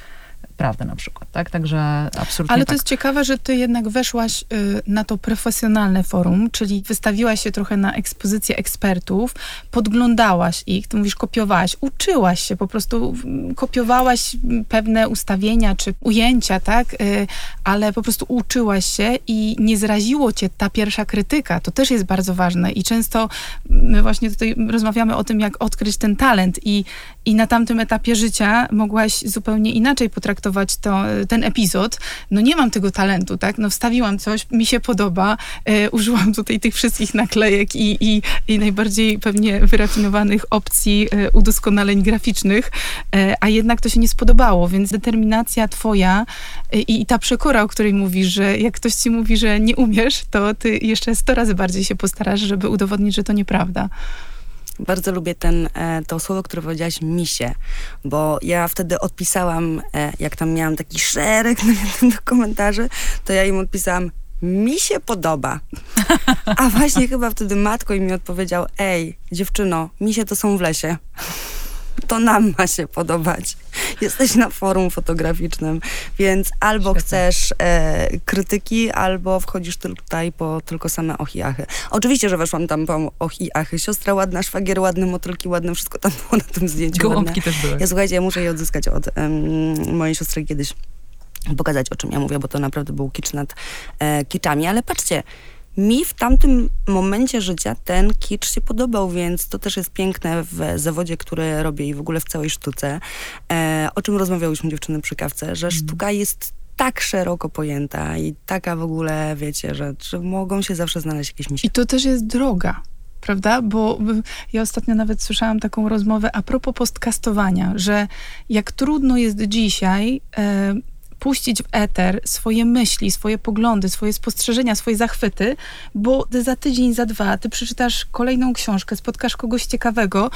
prawdę na przykład, tak? Także absolutnie Ale to tak. jest ciekawe, że ty jednak weszłaś y, na to profesjonalne forum, czyli wystawiłaś się trochę na ekspozycję ekspertów, podglądałaś ich, ty mówisz kopiowałaś, uczyłaś się, po prostu kopiowałaś pewne ustawienia czy ujęcia, tak? Y, ale po prostu uczyłaś się i nie zraziło cię ta pierwsza krytyka. To też jest bardzo ważne i często my właśnie tutaj rozmawiamy o tym, jak odkryć ten talent i, i na tamtym etapie życia mogłaś zupełnie inaczej potraktować to, ten epizod. No nie mam tego talentu, tak? No wstawiłam coś, mi się podoba, e, użyłam tutaj tych wszystkich naklejek i, i, i najbardziej pewnie wyrafinowanych opcji e, udoskonaleń graficznych, e, a jednak to się nie spodobało, więc determinacja twoja i, i ta przekora, o której mówisz, że jak ktoś ci mówi, że nie umiesz, to ty jeszcze sto razy bardziej się postarasz, żeby udowodnić, że to nieprawda. Bardzo lubię ten, e, to słowo, które powiedziałaś, misie, bo ja wtedy odpisałam, e, jak tam miałam taki szereg negatywnych komentarzy, to ja im odpisałam, mi się podoba. A właśnie chyba wtedy matko mi odpowiedział, ej, dziewczyno, misie to są w lesie to nam ma się podobać. Jesteś na forum fotograficznym, więc albo Świetnie. chcesz e, krytyki, albo wchodzisz tutaj po tylko same ochiachy. Oczywiście, że weszłam tam po ochiachy. Siostra ładna, szwagier ładny, motylki ładne, wszystko tam było na tym zdjęciu. Gołąbki też były. Ja słuchajcie, ja muszę je odzyskać od um, mojej siostry kiedyś pokazać, o czym ja mówię, bo to naprawdę był kicz nad e, kiczami. Ale patrzcie, mi w tamtym momencie życia ten kicz się podobał, więc to też jest piękne w zawodzie, który robię i w ogóle w całej sztuce. E, o czym rozmawiałyśmy dziewczyny przy kawce, że mhm. sztuka jest tak szeroko pojęta i taka w ogóle, wiecie, że, że mogą się zawsze znaleźć jakieś misie. I to też jest droga prawda? Bo ja ostatnio nawet słyszałam taką rozmowę a propos postkastowania, że jak trudno jest dzisiaj e, puścić w eter swoje myśli, swoje poglądy, swoje spostrzeżenia, swoje zachwyty, bo za tydzień, za dwa ty przeczytasz kolejną książkę, spotkasz kogoś ciekawego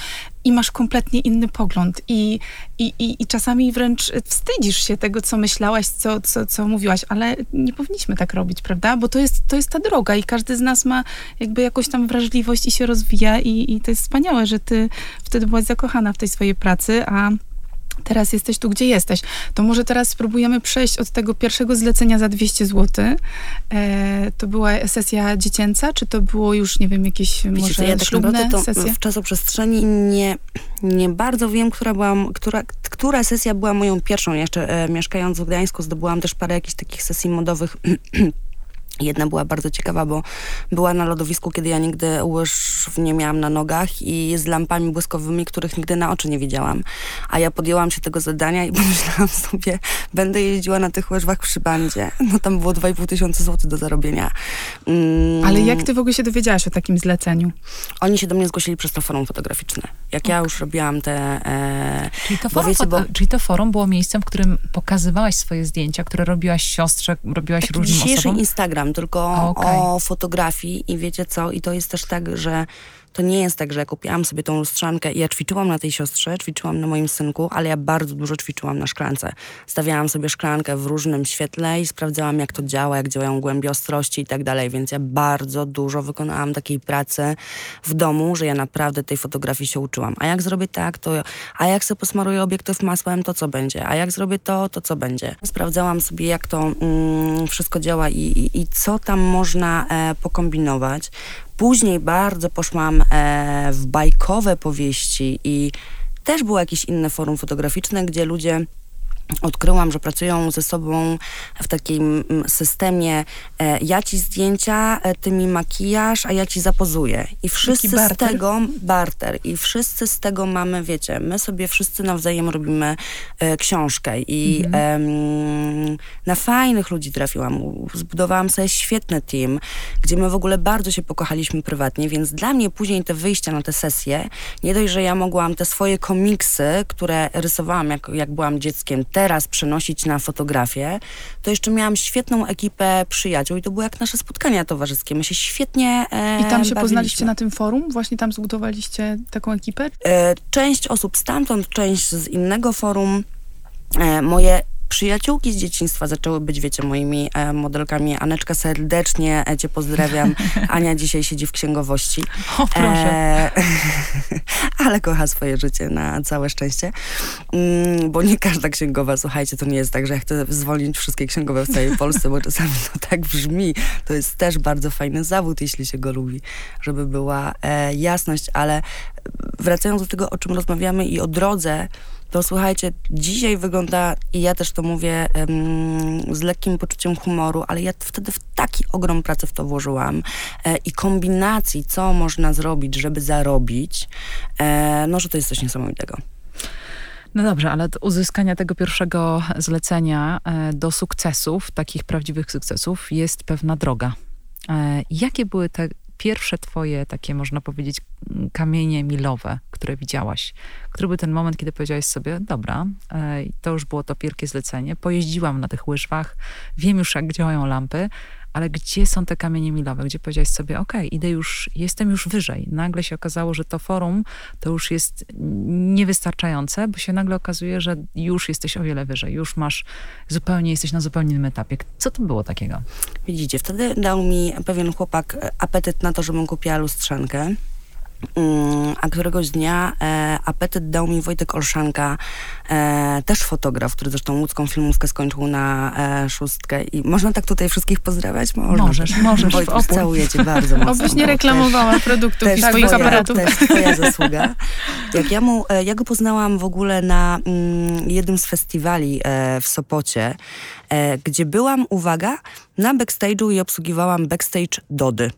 i masz kompletnie inny pogląd. I, i, i, i czasami wręcz wstydzisz się tego, co myślałaś, co, co, co mówiłaś, ale nie powinniśmy tak robić, prawda? Bo to jest, to jest ta droga i każdy z nas ma jakby jakąś tam wrażliwość i się rozwija i, i to jest wspaniałe, że ty wtedy byłaś zakochana w tej swojej pracy, a teraz jesteś tu, gdzie jesteś. To może teraz spróbujemy przejść od tego pierwszego zlecenia za 200 zł. E, to była sesja dziecięca, czy to było już, nie wiem, jakieś Wiecie, może ja tak ślubne to sesje? w czasoprzestrzeni nie, nie bardzo wiem, która, była, która, która sesja była moją pierwszą. Jeszcze e, mieszkając w Gdańsku zdobyłam też parę jakichś takich sesji modowych Jedna była bardzo ciekawa, bo była na lodowisku, kiedy ja nigdy łyż nie miałam na nogach i z lampami błyskowymi, których nigdy na oczy nie widziałam. A ja podjęłam się tego zadania i pomyślałam sobie, będę jeździła na tych łyżwach przy bandzie. No tam było 2,5 tysiąca złotych do zarobienia. Mm. Ale jak ty w ogóle się dowiedziałaś o takim zleceniu? Oni się do mnie zgłosili przez to forum fotograficzne. Jak okay. ja już robiłam te... E, czyli, to forum, wiecie, bo, czyli to forum było miejscem, w którym pokazywałaś swoje zdjęcia, które robiłaś siostrze, robiłaś różnym osobom? Instagram tylko okay. o fotografii i wiecie co, i to jest też tak, że to nie jest tak, że ja kupiłam sobie tą lustrzankę i ja ćwiczyłam na tej siostrze, ćwiczyłam na moim synku, ale ja bardzo dużo ćwiczyłam na szklance. Stawiałam sobie szklankę w różnym świetle i sprawdzałam, jak to działa, jak działają głębie ostrości i tak dalej, więc ja bardzo dużo wykonałam takiej pracy w domu, że ja naprawdę tej fotografii się uczyłam. A jak zrobię tak, to... A jak sobie posmaruję obiektyw masłem, to co będzie? A jak zrobię to, to co będzie? Sprawdzałam sobie, jak to mm, wszystko działa i, i, i, co tam można e, pokombinować. Później bardzo poszłam e, w bajkowe powieści i też było jakieś inne forum fotograficzne, gdzie ludzie odkryłam, że pracują ze sobą w takim mm, systemie e, ja ci zdjęcia, e, ty mi makijaż, a ja ci zapozuję. I wszyscy z tego, barter, i wszyscy z tego mamy, wiecie, my sobie wszyscy nawzajem robimy e, książkę i mhm. na fajnych ludzi trafiłam. Zbudowałam sobie świetny team, gdzie my w ogóle bardzo się pokochaliśmy prywatnie, więc dla mnie później te wyjścia na te sesje, nie dość, że ja mogłam te swoje komiksy, które rysowałam jak, jak byłam dzieckiem, teraz przenosić na fotografię, to jeszcze miałam świetną ekipę przyjaciół i to były jak nasze spotkania towarzyskie. My się świetnie e, I tam się bawiliśmy. poznaliście na tym forum? Właśnie tam zbudowaliście taką ekipę? E, część osób stamtąd, część z innego forum. E, moje przyjaciółki z dzieciństwa zaczęły być, wiecie, moimi e, modelkami. Aneczka, serdecznie e, cię pozdrawiam. Ania dzisiaj siedzi w księgowości. O, proszę. E, ale kocha swoje życie na całe szczęście. Mm, bo nie każda księgowa, słuchajcie, to nie jest tak, że ja chcę zwolnić wszystkie księgowe w całej Polsce, bo czasami to tak brzmi. To jest też bardzo fajny zawód, jeśli się go lubi, żeby była e, jasność, ale wracając do tego, o czym rozmawiamy i o drodze, to słuchajcie, dzisiaj wygląda, i ja też to mówię z lekkim poczuciem humoru, ale ja wtedy w taki ogrom pracy w to włożyłam e, i kombinacji, co można zrobić, żeby zarobić, e, no, że to jest coś niesamowitego. No dobrze, ale od uzyskania tego pierwszego zlecenia e, do sukcesów, takich prawdziwych sukcesów, jest pewna droga. E, jakie były te pierwsze twoje takie, można powiedzieć, kamienie milowe, które widziałaś? Który był ten moment, kiedy powiedziałaś sobie, dobra, e, to już było to wielkie zlecenie, pojeździłam na tych łyżwach, wiem już, jak działają lampy, ale gdzie są te kamienie milowe, gdzie powiedziałeś sobie, ok, idę już, jestem już wyżej. Nagle się okazało, że to forum to już jest niewystarczające, bo się nagle okazuje, że już jesteś o wiele wyżej, już masz zupełnie, jesteś na zupełnie innym etapie. Co to było takiego? Widzicie, wtedy dał mi pewien chłopak apetyt na to, żebym kupiła lustrzankę. Mm, a któregoś dnia e, apetyt dał mi Wojtek Olszanka, e, też fotograf, który zresztą łódzką filmówkę skończył na e, szóstkę. I można tak tutaj wszystkich pozdrawiać? Można. Możesz, możesz. Wojtek, całuję cię bardzo mocno. Obyś nie reklamowała też, produktów też i swoich twoja, aparatów. Też twoja zasługa. Jak ja, mu, e, ja go poznałam w ogóle na mm, jednym z festiwali e, w Sopocie, e, gdzie byłam, uwaga, na backstage'u i obsługiwałam backstage Dody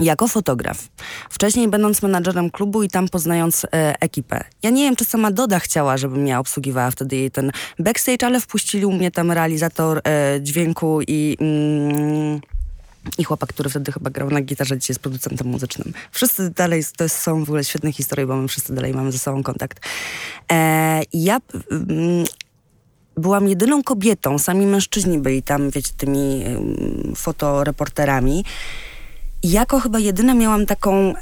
jako fotograf. Wcześniej będąc menadżerem klubu i tam poznając e, ekipę. Ja nie wiem, czy sama Doda chciała, żebym ja obsługiwała wtedy jej ten backstage, ale wpuścili mnie tam realizator e, dźwięku i... Mm, i chłopak, który wtedy chyba grał na gitarze, dzisiaj jest producentem muzycznym. Wszyscy dalej, to są w ogóle świetne historie, bo my wszyscy dalej mamy ze sobą kontakt. E, ja mm, byłam jedyną kobietą, sami mężczyźni byli tam, wiecie, tymi fotoreporterami. Jako chyba jedyna miałam taką um,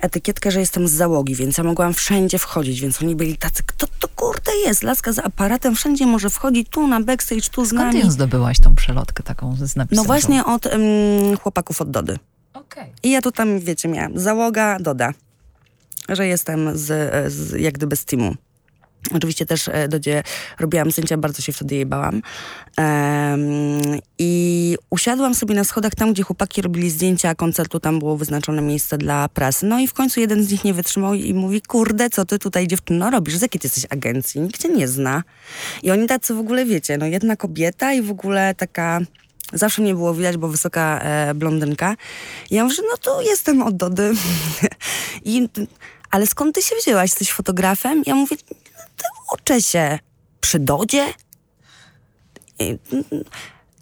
etykietkę, że jestem z załogi, więc ja mogłam wszędzie wchodzić, więc oni byli tacy, kto to kurde jest? Laska z aparatem wszędzie może wchodzić, tu na backstage, tu z nami. Skąd ty zdobyłaś tą przelotkę taką z napisem? No właśnie od um, chłopaków od Dody. Okay. I ja tu tam, wiecie, miałam załoga, Doda, że jestem z, z jak gdyby z teamu. Oczywiście też e, do gdzie robiłam zdjęcia, bardzo się wtedy jej bałam. I usiadłam sobie na schodach tam, gdzie chłopaki robili zdjęcia koncertu, tam było wyznaczone miejsce dla prasy. No i w końcu jeden z nich nie wytrzymał i mówi, kurde, co ty tutaj dziewczyno robisz? Z jakiej ty jesteś agencji? Nikt cię nie zna. I oni tacy w ogóle, wiecie, no jedna kobieta i w ogóle taka... Zawsze mnie było widać, bo wysoka e, blondynka. I ja mówię, no tu jestem od Dody. I, ale skąd ty się wzięłaś? Jesteś fotografem? Ja mówię, uczę się przy Dodzie.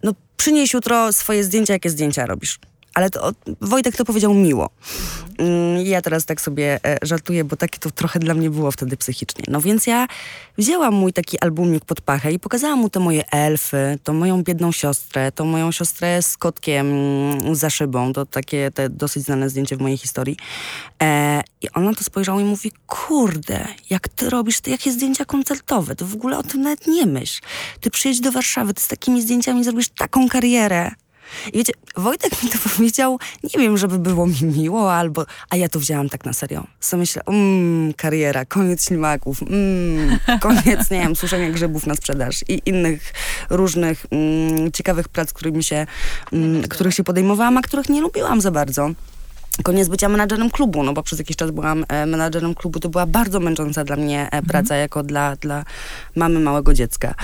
No, przynieś jutro swoje zdjęcia, jakie zdjęcia robisz. Ale to, Wojtek to powiedział miło. Mm, ja teraz tak sobie e, żartuję, bo takie to trochę dla mnie było wtedy psychicznie. No więc ja wzięłam mój taki albumik pod pachę i pokazałam mu te moje elfy, to moją biedną siostrę, to moją siostrę z kotkiem mm, za szybą. To takie te dosyć znane zdjęcie w mojej historii. E, I ona to spojrzała i mówi, kurde, jak ty robisz te jakie zdjęcia koncertowe, to w ogóle o tym nawet nie myśl. Ty przyjedź do Warszawy, ty z takimi zdjęciami zrobisz taką karierę. I wiecie, Wojtek mi to powiedział, nie wiem, żeby było mi miło, albo, a ja to wzięłam tak na serio. Co myślę, mmm, kariera, koniec ślimaków, mmm, koniec, nie wiem, suszenia grzybów na sprzedaż i innych różnych mm, ciekawych prac, którymi się, mm, których się podejmowałam, a których nie lubiłam za bardzo koniec bycia menadżerem klubu, no bo przez jakiś czas byłam e, menadżerem klubu, to była bardzo męcząca dla mnie e, mhm. praca jako dla, dla mamy małego dziecka.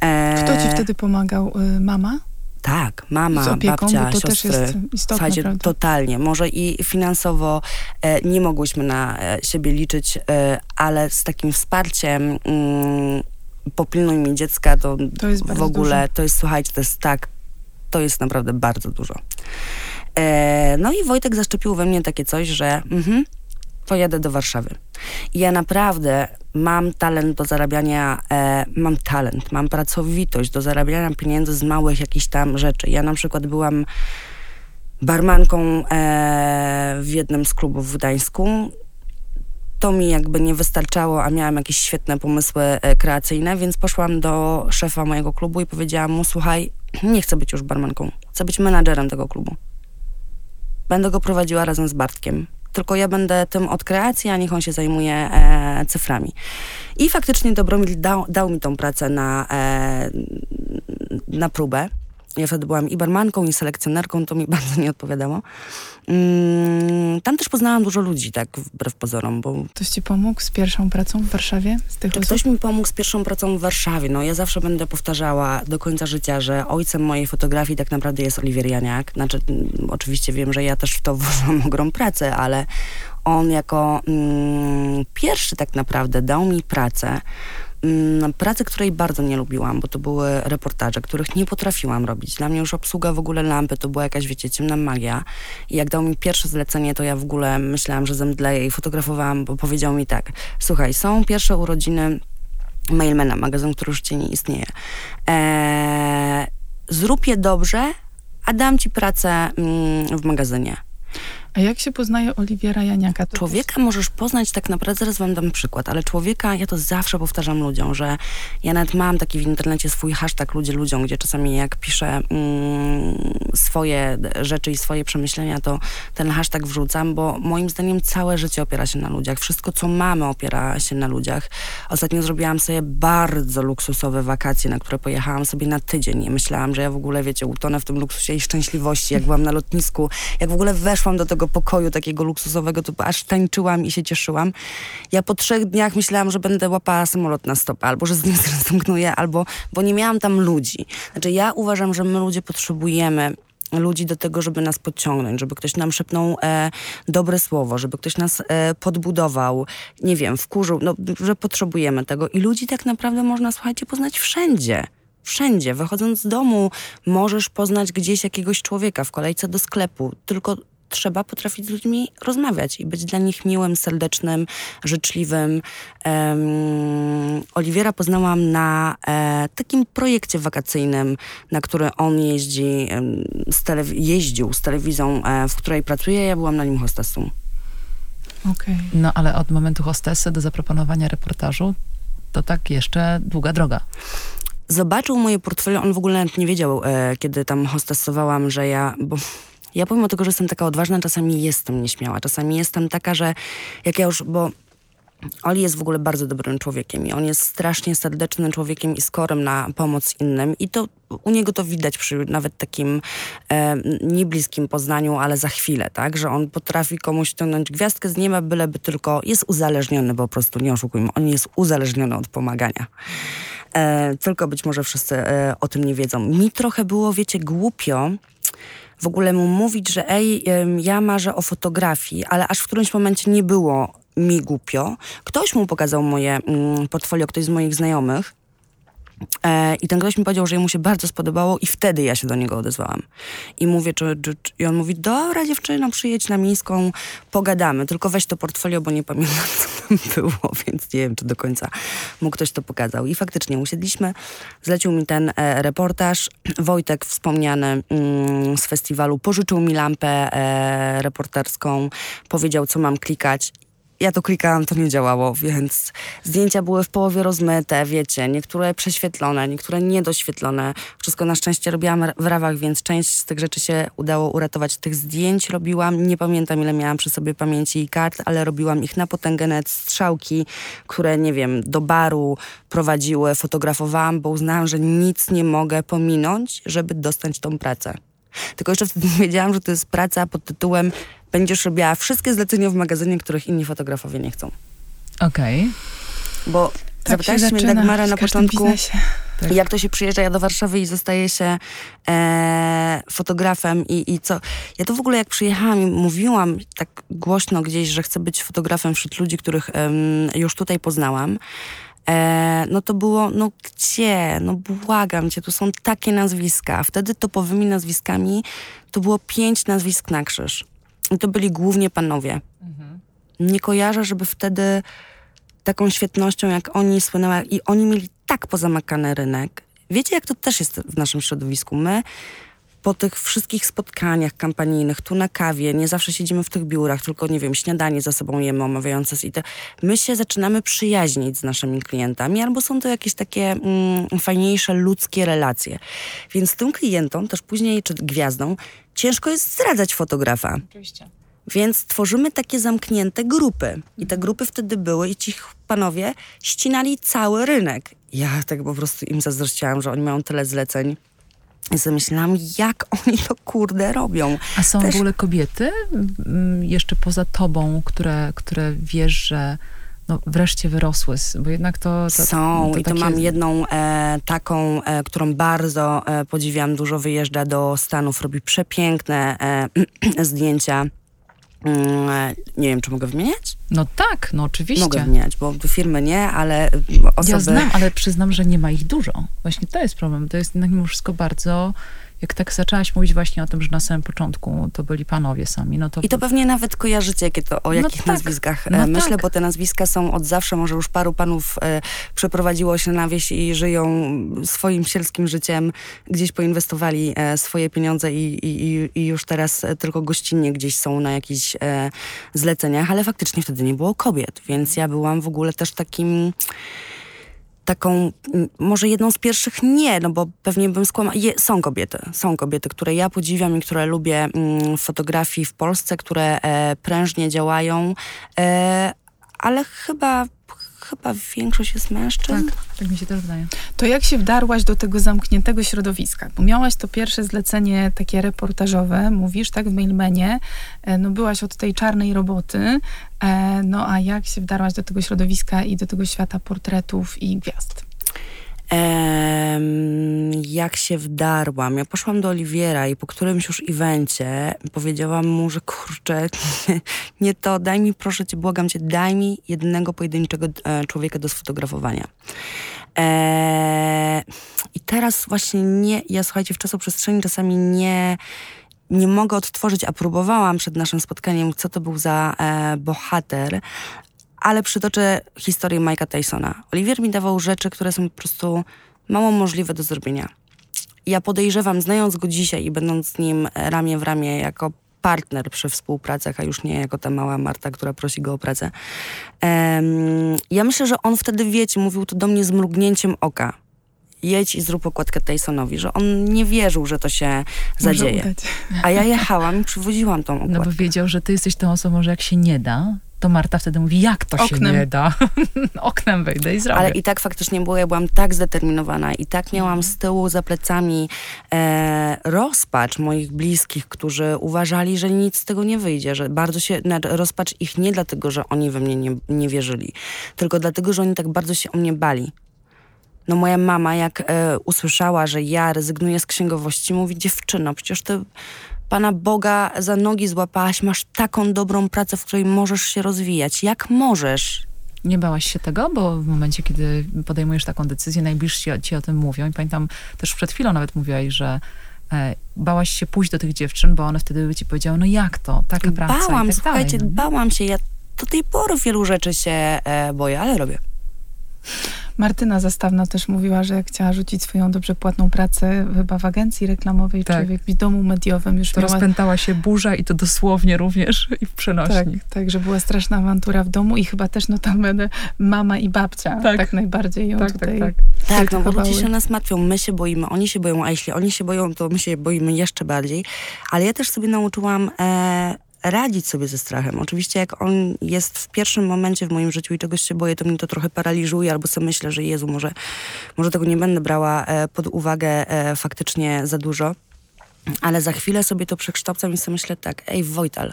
E... Kto ci wtedy pomagał? Y, mama? Tak, mama, opieką, babcia, to siostry. Też jest istotne, Słuchajcie, prawda? totalnie. Może i finansowo e, nie mogłyśmy na e, siebie liczyć, e, ale z takim wsparciem mm, popilnuj mi dziecka, to, to jest w ogóle, dużo. to jest, słuchajcie, to jest tak, to jest naprawdę bardzo dużo. E, no i Wojtek zaszczepił we mnie takie coś, że mhm, pojadę do Warszawy. I ja naprawdę mam talent do zarabiania, e, mam talent, mam pracowitość do zarabiania pieniędzy z małych jakichś tam rzeczy. Ja na przykład byłam barmanką e, w jednym z klubów w Gdańsku. To mi jakby nie wystarczało, a miałam jakieś świetne pomysły e, kreacyjne, więc poszłam do szefa mojego klubu i powiedziałam mu, słuchaj, nie chcę być już barmanką, chcę być menadżerem tego klubu. Będę go prowadziła razem z Bartkiem tylko ja będę tym od kreacji, a niech on się zajmuje e, cyframi. I faktycznie Dobromil dał, dał mi tą pracę na, e, na próbę. Ja wtedy byłam i barmanką, i selekcjonerką, to mi bardzo nie odpowiadało. Mm, tam też poznałam dużo ludzi, tak, wbrew pozorom, bo... Ktoś ci pomógł z pierwszą pracą w Warszawie? Z tych Czy ktoś mi pomógł z pierwszą pracą w Warszawie? No ja zawsze będę powtarzała do końca życia, że ojcem mojej fotografii tak naprawdę jest Oliwier Janiak. Znaczy, mm, oczywiście wiem, że ja też w to włożyłam ogromną pracę, ale on jako mm, pierwszy tak naprawdę dał mi pracę pracy, której bardzo nie lubiłam, bo to były reportaże, których nie potrafiłam robić. Dla mnie już obsługa w ogóle lampy to była jakaś, wiecie, ciemna magia. I jak dał mi pierwsze zlecenie, to ja w ogóle myślałam, że zemdleję i fotografowałam, bo powiedział mi tak, słuchaj, są pierwsze urodziny Mailmana, magazyn, który już nie istnieje. Eee, zrób je dobrze, a dam ci pracę mm, w magazynie. A jak się poznaje Oliwiera Janiaka? To człowieka możesz poznać tak naprawdę, zaraz wam dam przykład, ale człowieka, ja to zawsze powtarzam ludziom, że ja nawet mam taki w internecie swój hashtag ludzie ludziom, gdzie czasami jak piszę mm, swoje rzeczy i swoje przemyślenia, to ten hashtag wrzucam, bo moim zdaniem całe życie opiera się na ludziach. Wszystko, co mamy, opiera się na ludziach. Ostatnio zrobiłam sobie bardzo luksusowe wakacje, na które pojechałam sobie na tydzień. I myślałam, że ja w ogóle, wiecie, utonę w tym luksusie i szczęśliwości, jak byłam na lotnisku, jak w ogóle weszłam do tego tego pokoju takiego luksusowego, to aż tańczyłam i się cieszyłam. Ja po trzech dniach myślałam, że będę łapała samolot na stopę, albo że z nim zrezygnuję, albo, bo nie miałam tam ludzi. Znaczy ja uważam, że my ludzie potrzebujemy ludzi do tego, żeby nas podciągnąć, żeby ktoś nam szepnął e, dobre słowo, żeby ktoś nas e, podbudował, nie wiem, wkurzył, no, że potrzebujemy tego. I ludzi tak naprawdę można, słuchajcie, poznać wszędzie. Wszędzie. Wychodząc z domu możesz poznać gdzieś jakiegoś człowieka w kolejce do sklepu. Tylko trzeba potrafić z ludźmi rozmawiać i być dla nich miłym, serdecznym, życzliwym. Um, Oliwiera poznałam na e, takim projekcie wakacyjnym, na który on jeździ, z jeździł z telewizją, e, w której pracuje. Ja byłam na nim hostessą. Okay. No ale od momentu hostessy do zaproponowania reportażu to tak jeszcze długa droga zobaczył moje portfolio, on w ogóle nawet nie wiedział, e, kiedy tam hostessowałam, że ja, bo ja pomimo tego, że jestem taka odważna, czasami jestem nieśmiała. Czasami jestem taka, że jak ja już, bo Oli jest w ogóle bardzo dobrym człowiekiem i on jest strasznie serdecznym człowiekiem i skorem na pomoc innym i to u niego to widać przy nawet takim e, niebliskim poznaniu, ale za chwilę, tak, że on potrafi komuś ściągnąć gwiazdkę z nieba, byleby tylko jest uzależniony, po prostu nie oszukujmy, on jest uzależniony od pomagania. E, tylko być może wszyscy e, o tym nie wiedzą. Mi trochę było, wiecie, głupio, w ogóle mu mówić, że ej, ja marzę o fotografii, ale aż w którymś momencie nie było mi głupio. Ktoś mu pokazał moje mm, portfolio, ktoś z moich znajomych. E, I ten ktoś mi powiedział, że mu się bardzo spodobało i wtedy ja się do niego odezwałam. I mówię, czy, czy, czy, i on mówi, dobra dziewczyno, przyjedź na Mińską, pogadamy, tylko weź to portfolio, bo nie pamiętam, co tam było, więc nie wiem, czy do końca mu ktoś to pokazał. I faktycznie usiedliśmy, zlecił mi ten e, reportaż. Wojtek wspomniany mm, z festiwalu pożyczył mi lampę e, reporterską, powiedział, co mam klikać ja to klikałam, to nie działało, więc zdjęcia były w połowie rozmyte, wiecie, niektóre prześwietlone, niektóre niedoświetlone. Wszystko na szczęście robiłam w rawach, więc część z tych rzeczy się udało uratować. Tych zdjęć robiłam, nie pamiętam ile miałam przy sobie pamięci i kart, ale robiłam ich na potęgę net, strzałki, które, nie wiem, do baru prowadziły, fotografowałam, bo uznałam, że nic nie mogę pominąć, żeby dostać tą pracę. Tylko jeszcze wtedy wiedziałam, że to jest praca pod tytułem będziesz robiła wszystkie zlecenia w magazynie, których inni fotografowie nie chcą. Okej. Okay. Bo tak zapytałaś mnie Dagmara na początku, tak. jak to się przyjeżdża ja do Warszawy i zostaje się e, fotografem i, i co. Ja to w ogóle jak przyjechałam i mówiłam tak głośno gdzieś, że chcę być fotografem wśród ludzi, których już tutaj poznałam, E, no to było, no gdzie, no błagam cię, tu są takie nazwiska. Wtedy topowymi nazwiskami to było pięć nazwisk na krzyż. I to byli głównie panowie. Mhm. Nie kojarzę, żeby wtedy taką świetnością jak oni słynęła i oni mieli tak pozamakany rynek. Wiecie, jak to też jest w naszym środowisku. My po tych wszystkich spotkaniach kampanijnych, tu na kawie, nie zawsze siedzimy w tych biurach, tylko, nie wiem, śniadanie za sobą jemy omawiające i te, my się zaczynamy przyjaźnić z naszymi klientami, albo są to jakieś takie mm, fajniejsze ludzkie relacje. Więc tym klientom, też później, czy gwiazdom, ciężko jest zdradzać fotografa. Oczywiście. Więc tworzymy takie zamknięte grupy. I te grupy wtedy były i ci panowie ścinali cały rynek. Ja tak po prostu im zazdrościłam, że oni mają tyle zleceń i sobie myślałam, jak oni to kurde robią. A są Też... w ogóle kobiety mm, jeszcze poza tobą, które, które wiesz, że no, wreszcie wyrosły, bo jednak to... to Są to i to takie... mam jedną e, taką, e, którą bardzo e, podziwiam, dużo wyjeżdża do Stanów, robi przepiękne e, zdjęcia Mm, nie wiem, czy mogę wymieniać? No tak, no oczywiście. Mogę wymieniać, bo firmy nie, ale osoby... Ja znam, ale przyznam, że nie ma ich dużo. Właśnie to jest problem. To jest jednak mimo wszystko bardzo jak tak zaczęłaś mówić właśnie o tym, że na samym początku to byli panowie sami, no to... I to pewnie nawet kojarzycie, jakie to, o no jakich no tak, nazwiskach no myślę, tak. bo te nazwiska są od zawsze, może już paru panów e, przeprowadziło się na wieś i żyją swoim sielskim życiem, gdzieś poinwestowali e, swoje pieniądze i, i, i, już teraz tylko gościnnie gdzieś są na jakichś e, zleceniach, ale faktycznie wtedy nie było kobiet, więc ja byłam w ogóle też takim taką, może jedną z pierwszych nie, no bo pewnie bym skłamała. Są kobiety, są kobiety, które ja podziwiam i które lubię mm, w fotografii w Polsce, które e, prężnie działają, e, ale chyba chyba większość jest mężczyzn. Tak, tak mi się też wydaje. To jak się wdarłaś do tego zamkniętego środowiska? Bo miałaś to pierwsze zlecenie takie reportażowe, mówisz, tak, w Mailmanie. E, no byłaś od tej czarnej roboty. E, no a jak się wdarłaś do tego środowiska i do tego świata portretów i gwiazd? Jak się wdarłam. Ja poszłam do Oliwiera i po którymś już evencie powiedziałam mu, że kurczę, nie to, daj mi, proszę cię, błagam cię, daj mi jednego pojedynczego e, człowieka do sfotografowania. Eee, I teraz właśnie nie, ja słuchajcie, w czasoprzestrzeni czasami nie, nie mogę odtworzyć, a próbowałam przed naszym spotkaniem, co to był za e, bohater, ale przytoczę historię Mike'a Tysona. Oliwier mi dawał rzeczy, które są po prostu mało możliwe do zrobienia. Ja podejrzewam, znając go dzisiaj i będąc z nim ramię w ramię jako partner przy współpracach, a już nie jako ta mała Marta, która prosi go o pracę. Um, ja myślę, że on wtedy, wiecie, mówił to do mnie z mrugnięciem oka. Jedź i zrób okładkę Tysonowi, że on nie wierzył, że to się zadzieje. A ja jechałam i przywoziłam tą okładkę. No bo wiedział, że ty jesteś tą osobą, że jak się nie da, to Marta wtedy mówi, jak to Oknem. się nie da? Oknem wejdę i zrobię. Ale i tak faktycznie było, ja byłam tak zdeterminowana i tak miałam z tyłu za plecami e, rozpacz moich bliskich, którzy uważali, że nic z tego nie wyjdzie, że bardzo się, rozpacz ich nie dlatego, że oni we mnie nie, nie wierzyli, tylko dlatego, że oni tak bardzo się o mnie bali. No moja mama, jak e, usłyszała, że ja rezygnuję z księgowości, mówi, dziewczyno, przecież ty Pana Boga za nogi złapałaś, masz taką dobrą pracę, w której możesz się rozwijać. Jak możesz? Nie bałaś się tego, bo w momencie, kiedy podejmujesz taką decyzję, najbliżsi ci o tym mówią. I pamiętam, też przed chwilą nawet mówiłaś, że e, bałaś się pójść do tych dziewczyn, bo one wtedy by ci powiedziały, no jak to, taka praca Bałam, i tak słuchajcie, dalej. no bałam się. Ja do tej pory wielu rzeczy się e, boję, ale robię. Martyna Zastawna też mówiła, że chciała rzucić swoją dobrze płatną pracę chyba w agencji reklamowej, Tak. czy w jakimś domu mediowym. Już To miała rozpętała się burza i to dosłownie również i w Tak, przenośni. tak, że była straszna awantura w domu i chyba też notabene mama i babcia tak, Tak. najbardziej ją Tak, tutaj... tak, tak. Tak, no bo ludzie się nas martwią, my się boimy, oni się boją, a jeśli oni się boją, to my się boimy jeszcze bardziej. Ale ja też sobie nauczyłam e, radzić sobie ze strachem. Oczywiście jak on jest w pierwszym momencie w moim życiu i czegoś się boję, to mnie to trochę paraliżuje, albo sobie myślę, że Jezu, może, może tego nie będę brała e, pod uwagę e, faktycznie za dużo. Ale za chwilę sobie to przekształcam i sobie myślę tak, ej Wojtal,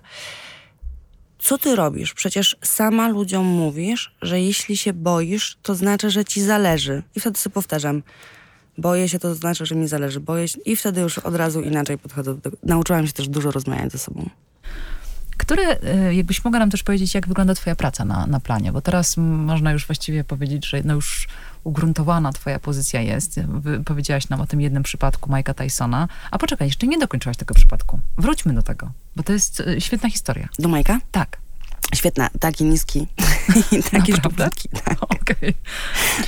co ty robisz? Przecież sama ludziom mówisz, że jeśli się boisz, to znaczy, że ci zależy. I wtedy sobie powtarzam, boję się, to znaczy, że mi zależy. Boję się. I wtedy już od razu inaczej podchodzę do tego. Nauczyłam się też dużo rozmawiać ze sobą. Które, e, jakbyś mogła nam też powiedzieć, jak wygląda twoja praca na, na planie? Bo teraz można już właściwie powiedzieć, że no już ugruntowana twoja pozycja jest. Powiedziałaś nam o tym jednym przypadku Mike'a Tysona. A poczekaj, jeszcze nie dokończyłaś tego przypadku. Wróćmy do tego, bo to jest e, świetna historia. Do Majka? Tak. Świetna, taki niski i taki Naprawdę? szczuplinki. Tak. Okej.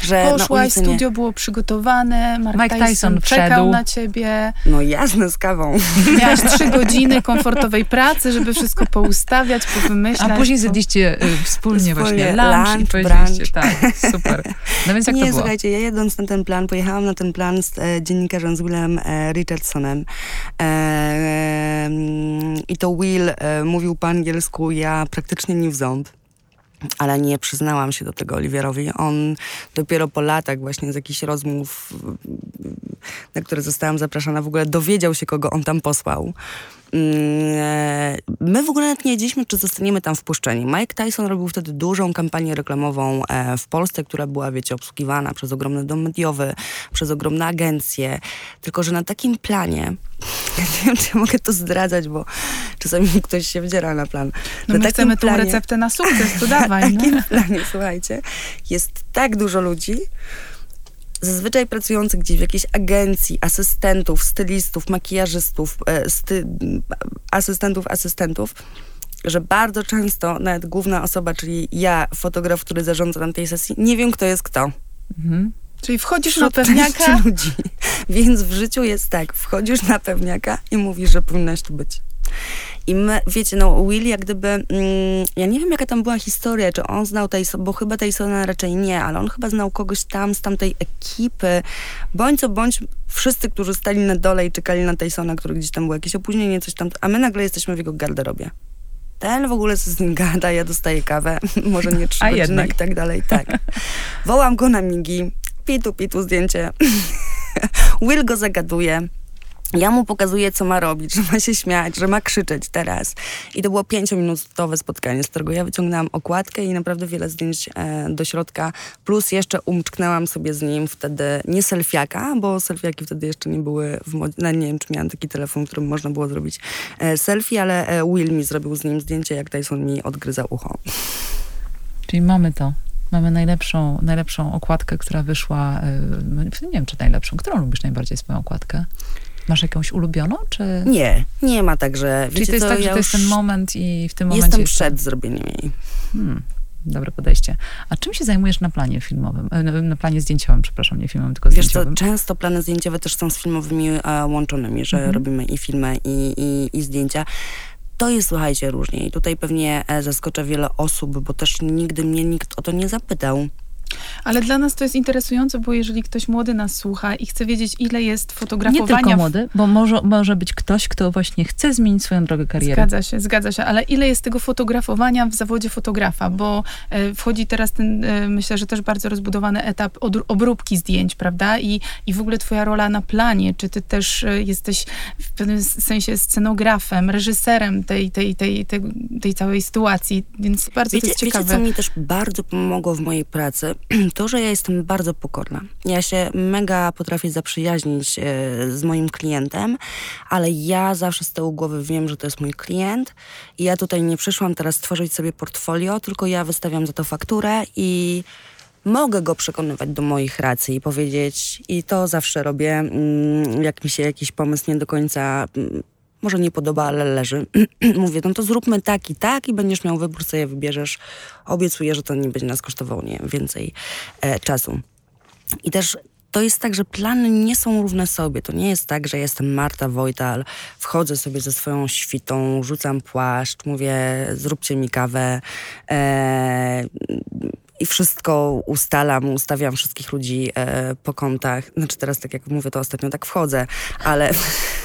Że na Poszłaś, studio było przygotowane, Mark Mike Tyson, Tyson czekał wszedł. na ciebie. No jasne, z kawą. Miałaś trzy godziny komfortowej pracy, żeby wszystko poustawiać, powymyślać. A później zjedliście e, wspólnie właśnie lunch, i lunch, powiedzieliście, tak, super. No więc jak nie, to było? słuchajcie, ja jedąc na ten plan, pojechałam na ten plan z e, dziennikarzem, z Willem e, Richardsonem. E, mm, I to Will e, mówił po angielsku, ja praktycznie w ząb. Ale nie przyznałam się do tego Oliwierowi. On dopiero po latach właśnie z jakichś rozmów, na które zostałam zapraszana, w ogóle dowiedział się, kogo on tam posłał. Mm, e, My w ogóle nawet nie wiedzieliśmy, czy zostaniemy tam wpuszczeni. Mike Tyson robił wtedy dużą kampanię reklamową e, w Polsce, która była, wiecie, obsługiwana przez ogromny dom mediowy, przez ogromne agencje. Tylko, że na takim planie, nie wiem, czy mogę to zdradzać, bo czasami ktoś się wdziera na plan. No na my chcemy tą planie- receptę na sukces, to dawaj. na No. takim planie, słuchajcie, jest tak dużo ludzi, zazwyczaj pracujących gdzieś w jakiejś agencji, asystentów, stylistów, makijażystów, e, sty, asystentów, asystentów, że bardzo często nawet główna osoba, czyli ja, fotograf, który zarządza nam tej sesji, nie wiem, kto jest kto. Mhm. Czyli wchodzisz na pewniaka, ludzi. Więc w życiu jest tak, wchodzisz na pewniaka i mówisz, że powinnaś tu być. I my, wiecie, no Will jak gdyby, mm, ja nie wiem jaka tam była historia, czy on znał Tyson, bo chyba Tysona raczej nie, ale on chyba znał kogoś tam z tamtej ekipy, bądź co bądź wszyscy, którzy stali na dole i czekali na Tysona, który gdzieś tam było jakieś opóźnienie, coś tam, a my nagle jesteśmy w jego garderobie. Ten w ogóle z nim gada, ja dostaję kawę, może nie trzy godziny jednak. i tak dalej, tak. Wołam go na migi, pitu, pitu zdjęcie. Will go zagaduje. Ja mu pokazuję, co ma robić, że ma się śmiać, że ma krzyczeć teraz. I to było pięciominutowe spotkanie, z którego ja wyciągnęłam okładkę i naprawdę wiele zdjęć e, do środka. Plus jeszcze umczknęłam sobie z nim wtedy nie selfiaka, bo selfiaki wtedy jeszcze nie były w modzie. No, nie wiem, czy miałam taki telefon, którym można było zrobić e, selfie, ale e, Will mi zrobił z nim zdjęcie, jak Tyson mi odgryza ucho. Czyli mamy to. Mamy najlepszą, najlepszą okładkę, która wyszła. y, Nie wiem, czy najlepszą. Którą lubisz najbardziej swoją okładkę? Masz jakąś ulubioną, czy... Nie, nie ma tak, że... Czyli wiecie to jest co, tak, że ja to jest ten moment i w tym momencie... Jestem przed zrobieniem jej. Hmm, dobre podejście. A czym się zajmujesz na planie filmowym? E, Na planie zdjęciowym, przepraszam, nie filmowym, tylko Wiesz co, zdjęciowym. często plany zdjęciowe też są z filmowymi e, łączonymi, że Mhm. robimy i filmy, i, i, i zdjęcia. To jest, słuchajcie, różnie. I tutaj pewnie e, zaskoczę wiele osób, bo też nigdy mnie nikt o to nie zapytał. Ale dla nas to jest interesujące, bo jeżeli ktoś młody nas słucha i chce wiedzieć, ile jest fotografowania... Nie tylko młody, bo może, może być ktoś, kto właśnie chce zmienić swoją drogę kariery. Zgadza się, zgadza się, ale ile jest tego fotografowania w zawodzie fotografa, bo e, wchodzi teraz ten, e, myślę, że też bardzo rozbudowany etap od, obróbki zdjęć, prawda? I, I w ogóle twoja rola na planie, czy ty też e, jesteś w pewnym sensie scenografem, reżyserem tej, tej, tej, tej, tej całej sytuacji, więc bardzo wiecie, to jest ciekawe. Wiecie, co mi też bardzo pomogło w mojej pracy? To, że ja jestem bardzo pokorna. Ja się mega potrafię zaprzyjaźnić e, z moim klientem, ale ja zawsze z tyłu głowy wiem, że to jest mój klient i ja tutaj nie przyszłam teraz tworzyć sobie portfolio, tylko ja wystawiam za to fakturę i mogę go przekonywać do moich racji i powiedzieć, i to zawsze robię, mm, jak mi się jakiś pomysł nie do końca mm, może nie podoba, ale leży. Mówię, no to zróbmy tak i tak i będziesz miał wybór, co je wybierzesz. Obiecuję, że to nie będzie nas kosztowało nie, więcej e, czasu. I też to jest tak, że plany nie są równe sobie. To nie jest tak, że jestem Marta Wojtal, wchodzę sobie ze swoją świtą, rzucam płaszcz, mówię, zróbcie mi kawę. E, i wszystko ustalam, ustawiam wszystkich ludzi e, po kątach. Znaczy teraz, tak jak mówię, to ostatnio tak wchodzę, ale,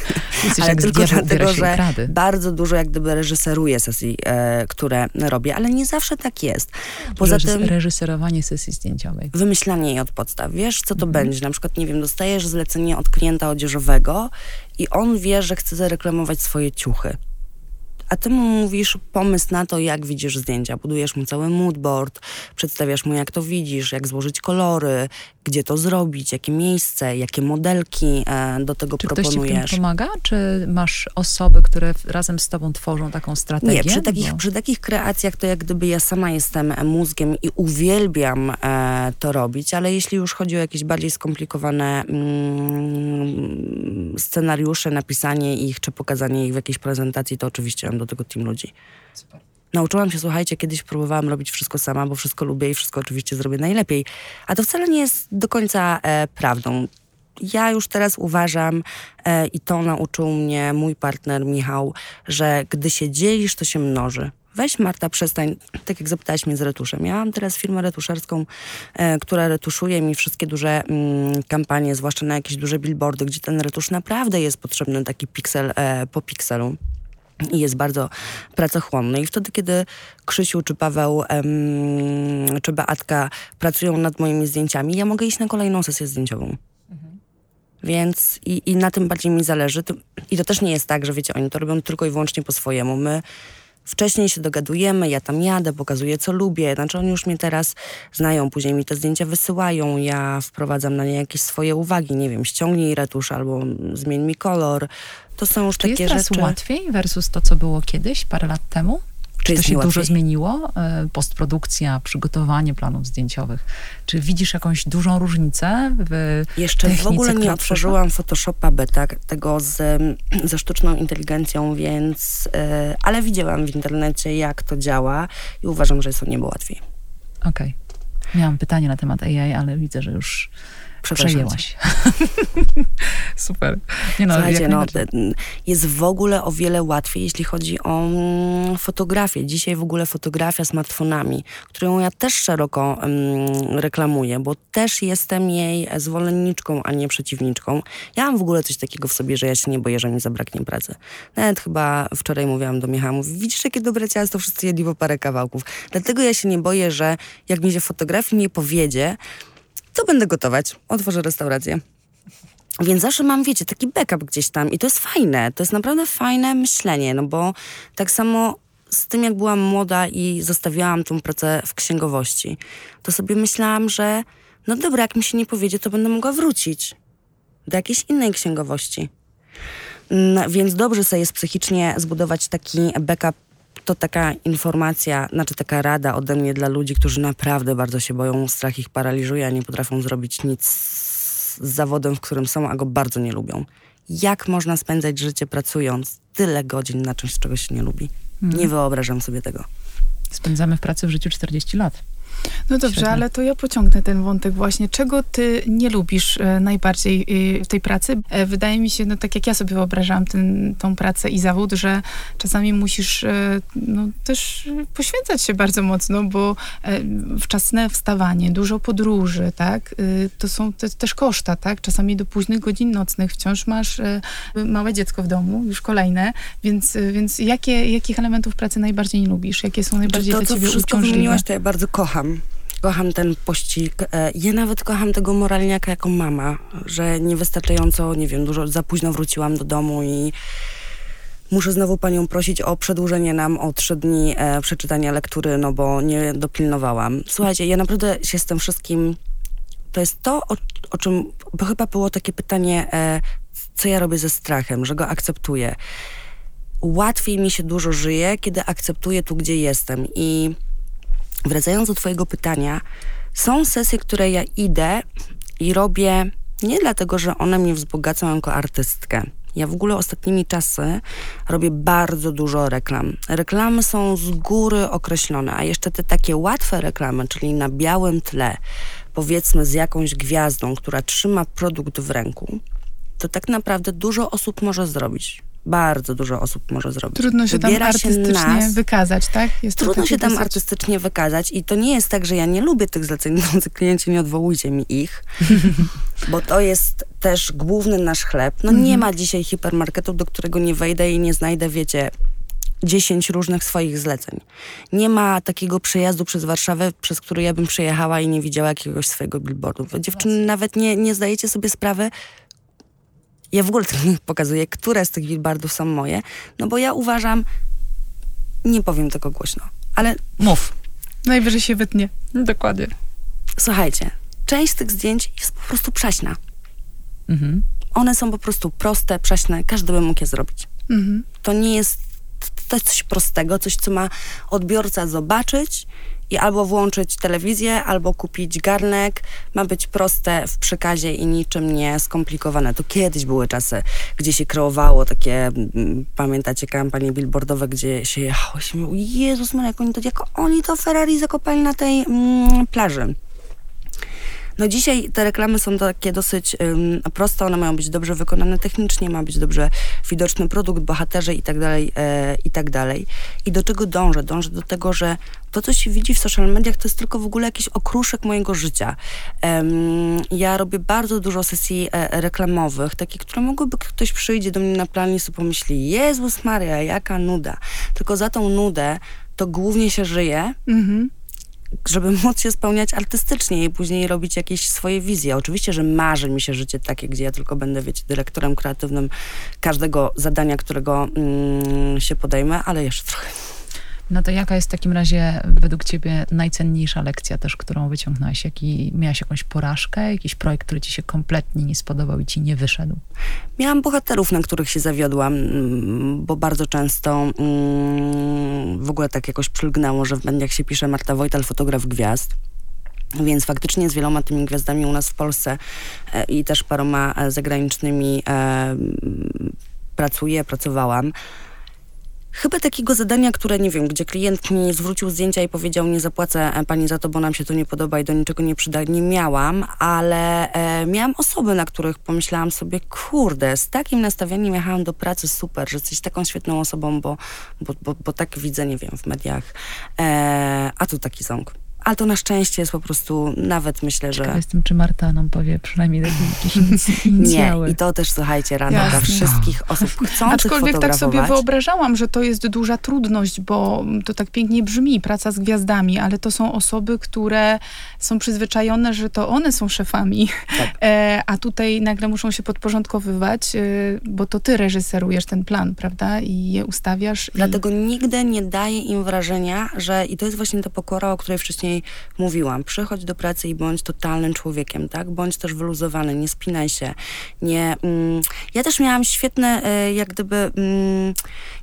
ale tylko dlatego, że bardzo dużo jak gdyby reżyseruję sesji, e, które robię, ale nie zawsze tak jest. Poza Reżys tym... Reżyserowanie sesji zdjęciowej. Wymyślanie jej od podstaw. Wiesz, co to mhm. będzie? Na przykład, nie wiem, dostajesz zlecenie od klienta odzieżowego i on wie, że chce zareklamować swoje ciuchy a ty mu mówisz pomysł na to, jak widzisz zdjęcia. Budujesz mu cały moodboard, przedstawiasz mu, jak to widzisz, jak złożyć kolory, gdzie to zrobić, jakie miejsce, jakie modelki e, do tego czy proponujesz. Czy ktoś ci pomaga? Czy masz osoby, które razem z tobą tworzą taką strategię? Nie, przy takich, przy takich kreacjach to jak gdyby ja sama jestem mózgiem i uwielbiam e, to robić, ale jeśli już chodzi o jakieś bardziej skomplikowane mm, scenariusze, napisanie ich, czy pokazanie ich w jakiejś prezentacji, to oczywiście mam do tego team ludzi. Super. Nauczyłam się, słuchajcie, kiedyś próbowałam robić wszystko sama, bo wszystko lubię i wszystko oczywiście zrobię najlepiej. A to wcale nie jest do końca e, prawdą. Ja już teraz uważam, e, i to nauczył mnie mój partner Michał, że gdy się dzielisz, to się mnoży. Weź Marta, przestań, tak jak zapytałaś mnie z retuszem. Ja mam teraz firmę retuszerską, e, która retuszuje mi wszystkie duże mm, kampanie, zwłaszcza na jakieś duże billboardy, gdzie ten retusz naprawdę jest potrzebny, taki piksel e, po pikselu i jest bardzo pracochłonny. I wtedy, kiedy Krzysiu, czy Paweł, em, czy Beatka pracują nad moimi zdjęciami, ja mogę iść na kolejną sesję zdjęciową. Mhm. Więc i, i na tym bardziej mi zależy. I to też nie jest tak, że wiecie, oni to robią tylko i wyłącznie po swojemu. My wcześniej się dogadujemy, ja tam jadę, pokazuję co lubię, znaczy oni już mnie teraz znają, później mi te zdjęcia wysyłają, ja wprowadzam na nie jakieś swoje uwagi, nie wiem, ściągnij retusz albo zmień mi kolor. To są już Czy takie jest rzeczy. łatwiej versus to, co było kiedyś, parę lat temu? Czy, to się dużo zmieniło? E, postprodukcja, przygotowanie planów zdjęciowych. Czy widzisz jakąś dużą różnicę w Jeszcze technice, w ogóle nie otworzyłam Photoshopa beta, tego z, ze sztuczną inteligencją, więc... Yy, ale widziałam w internecie, jak to działa i uważam, że jest o niebo łatwiej. Okej. Okay. Miałam pytanie na temat AI, ale widzę, że już Przejęłaś. Super. Nie no, Słuchajcie, no, jest w ogóle o wiele łatwiej, jeśli chodzi o mm, fotografię. Dzisiaj w ogóle fotografia smartfonami, którą ja też szeroko mm, reklamuję, bo też jestem jej zwolenniczką, a nie przeciwniczką. Ja mam w ogóle coś takiego w sobie, że ja się nie boję, że mi zabraknie pracy. Nawet chyba wczoraj mówiłam do Michała, mówi, widzisz jakie dobre ciasto, wszyscy jedli po parę kawałków. Dlatego ja się nie boję, że jak mi się fotografii nie powiedzie, to będę gotować. Otworzę restaurację. Więc zawsze mam, wiecie, taki backup gdzieś tam i to jest fajne, to jest naprawdę fajne myślenie, no bo tak samo z tym, jak byłam młoda i zostawiałam tą pracę w księgowości, to sobie myślałam, że no dobra, jak mi się nie powiedzie, to będę mogła wrócić do jakiejś innej księgowości. No, więc dobrze sobie jest psychicznie zbudować taki backup to taka informacja, znaczy taka rada ode mnie dla ludzi, którzy naprawdę bardzo się boją, strach ich paraliżuje, a nie potrafią zrobić nic z zawodem, w którym są, a go bardzo nie lubią. Jak można spędzać życie pracując tyle godzin na czymś, czego się nie lubi? Nie wyobrażam sobie tego. Spędzamy w pracy w życiu 40 lat. No dobrze, ale to ja pociągnę ten wątek właśnie. Czego ty nie lubisz e, najbardziej e, w tej pracy? E, wydaje mi się, no tak jak ja sobie wyobrażałam ten, tą pracę i zawód, że czasami musisz no, też poświęcać się bardzo mocno, bo wczesne wstawanie, dużo podróży, tak? To są te, też koszta, tak? Czasami do późnych godzin nocnych wciąż masz małe dziecko w domu, już kolejne, więc, więc jakie, jakich elementów pracy najbardziej nie lubisz? Jakie są najbardziej to, dla co ciebie wszystko uciążliwe? wymieniłaś, to ja bardzo kocham. Kocham ten pościg. E, Ja nawet kocham tego moralniaka jako mama, że niewystarczająco, nie wiem, dużo za późno wróciłam do domu i muszę znowu panią prosić o przedłużenie nam o trzy dni e, przeczytania lektury, no bo nie dopilnowałam. Słuchajcie, ja naprawdę się z tym wszystkim... To jest to, o, o czym bo chyba było takie pytanie, e, co ja robię ze strachem, że go akceptuję. Łatwiej mi się dużo żyje, kiedy akceptuję tu, gdzie jestem. I wracając do Twojego pytania, są sesje, które ja idę i robię nie dlatego, że one mnie wzbogacą jako artystkę. Ja w ogóle ostatnimi czasy robię bardzo dużo reklam. Reklamy są z góry określone, a jeszcze te takie łatwe reklamy, czyli na białym tle, powiedzmy z jakąś gwiazdą, która trzyma produkt w ręku, to tak naprawdę dużo osób może zrobić. Bardzo dużo osób może zrobić. Trudno się tam Wybiera artystycznie nas, wykazać, tak? Jest Trudno się tam dosyć- artystycznie wykazać i to nie jest tak, że ja nie lubię tych zleceń, klienci, nie odwołujcie mi ich, bo to jest też główny nasz chleb. No nie ma dzisiaj hipermarketu, do którego nie wejdę i nie znajdę, wiecie, 10 różnych swoich zleceń. Nie ma takiego przejazdu przez Warszawę, przez który ja bym przejechała i nie widziała jakiegoś swojego billboardu. Dziewczyny nawet nie, nie zdajecie sobie sprawy, ja w ogóle pokazuję, które z tych billboardów są moje, no bo ja uważam, nie powiem tego głośno, ale Mów. Najwyżej się wytnie. Dokładnie. słuchajcie, część z tych zdjęć jest po prostu prześna. Mhm. One są po prostu proste, prześne, każdy by mógł je zrobić. Mhm. To nie jest, to jest coś prostego, coś, co ma odbiorca zobaczyć i albo włączyć telewizję, albo kupić garnek. Ma być proste w przekazie i niczym nie skomplikowane. To kiedyś były czasy, gdzie się kreowało takie, mm, pamiętacie, kampanie billboardowe, gdzie się jechało się Jezus Maria, jak oni to, jak oni to Ferrari zakopali na tej mm, plaży. No dzisiaj te reklamy są takie dosyć ym, proste, one mają być dobrze wykonane technicznie, ma być dobrze widoczny produkt, bohaterzy i tak dalej, e, i tak dalej. I do czego dążę? Dążę do tego, że to, co się widzi w social mediach, to jest tylko w ogóle jakiś okruszek mojego życia. Em, ja robię bardzo dużo sesji e, reklamowych, takich, które mogłyby ktoś przyjdzie do mnie na plan i sobie pomyśli, Jezus Maria, jaka nuda. Tylko za tą nudę to głównie się żyje, Mhm. Żeby móc się spełniać artystycznie i później robić jakieś swoje wizje. Oczywiście, że marzy mi się życie takie, gdzie ja tylko będę, wiecie, dyrektorem kreatywnym każdego zadania, którego mm, się podejmę, ale jeszcze trochę. No to jaka jest w takim razie według ciebie najcenniejsza lekcja też, którą wyciągnąłeś? Jaki, miałaś jakąś porażkę, jakiś projekt, który ci się kompletnie nie spodobał i ci nie wyszedł? Miałam bohaterów, na których się zawiodłam, mm, bo bardzo często mm, w ogóle tak jakoś przylgnęło, że w mediach się pisze Marta Wojtal, fotograf gwiazd. Więc faktycznie z wieloma tymi gwiazdami u nas w Polsce e, i też paroma e, zagranicznymi e, pracuję, pracowałam. Chyba takiego zadania, które nie wiem, gdzie klient mi zwrócił zdjęcia i powiedział, nie zapłacę e, pani za to, bo nam się to nie podoba i do niczego nie przyda, nie miałam, ale e, miałam osoby, na których pomyślałam sobie, kurde, z takim nastawieniem jechałam do pracy, super, że jesteś taką świetną osobą, bo, bo, bo, bo tak widzę, nie wiem, w mediach. E, a tu taki ząg. Ale to na szczęście jest po prostu, nawet myślę, że... Ciekawa jestem, czy Marta nam powie przynajmniej jakieś inic- Nie, inicjały. i to też, słuchajcie, rano dla Jasne. wszystkich osób chcących Aczkolwiek tak sobie wyobrażałam, że to jest duża trudność, bo to tak pięknie brzmi, praca z gwiazdami, ale to są osoby, które są przyzwyczajone, że to one są szefami, Tak. e, a tutaj nagle muszą się podporządkowywać, e, bo to ty reżyserujesz ten plan, prawda? I je ustawiasz. I... Dlatego nigdy nie daję im wrażenia, że i to jest właśnie ta pokora, o której wcześniej mówiłam. Przychodź do pracy i bądź totalnym człowiekiem, tak? Bądź też wyluzowany, nie spinaj się. Nie, mm, ja też miałam świetne, e, jak gdyby, mm,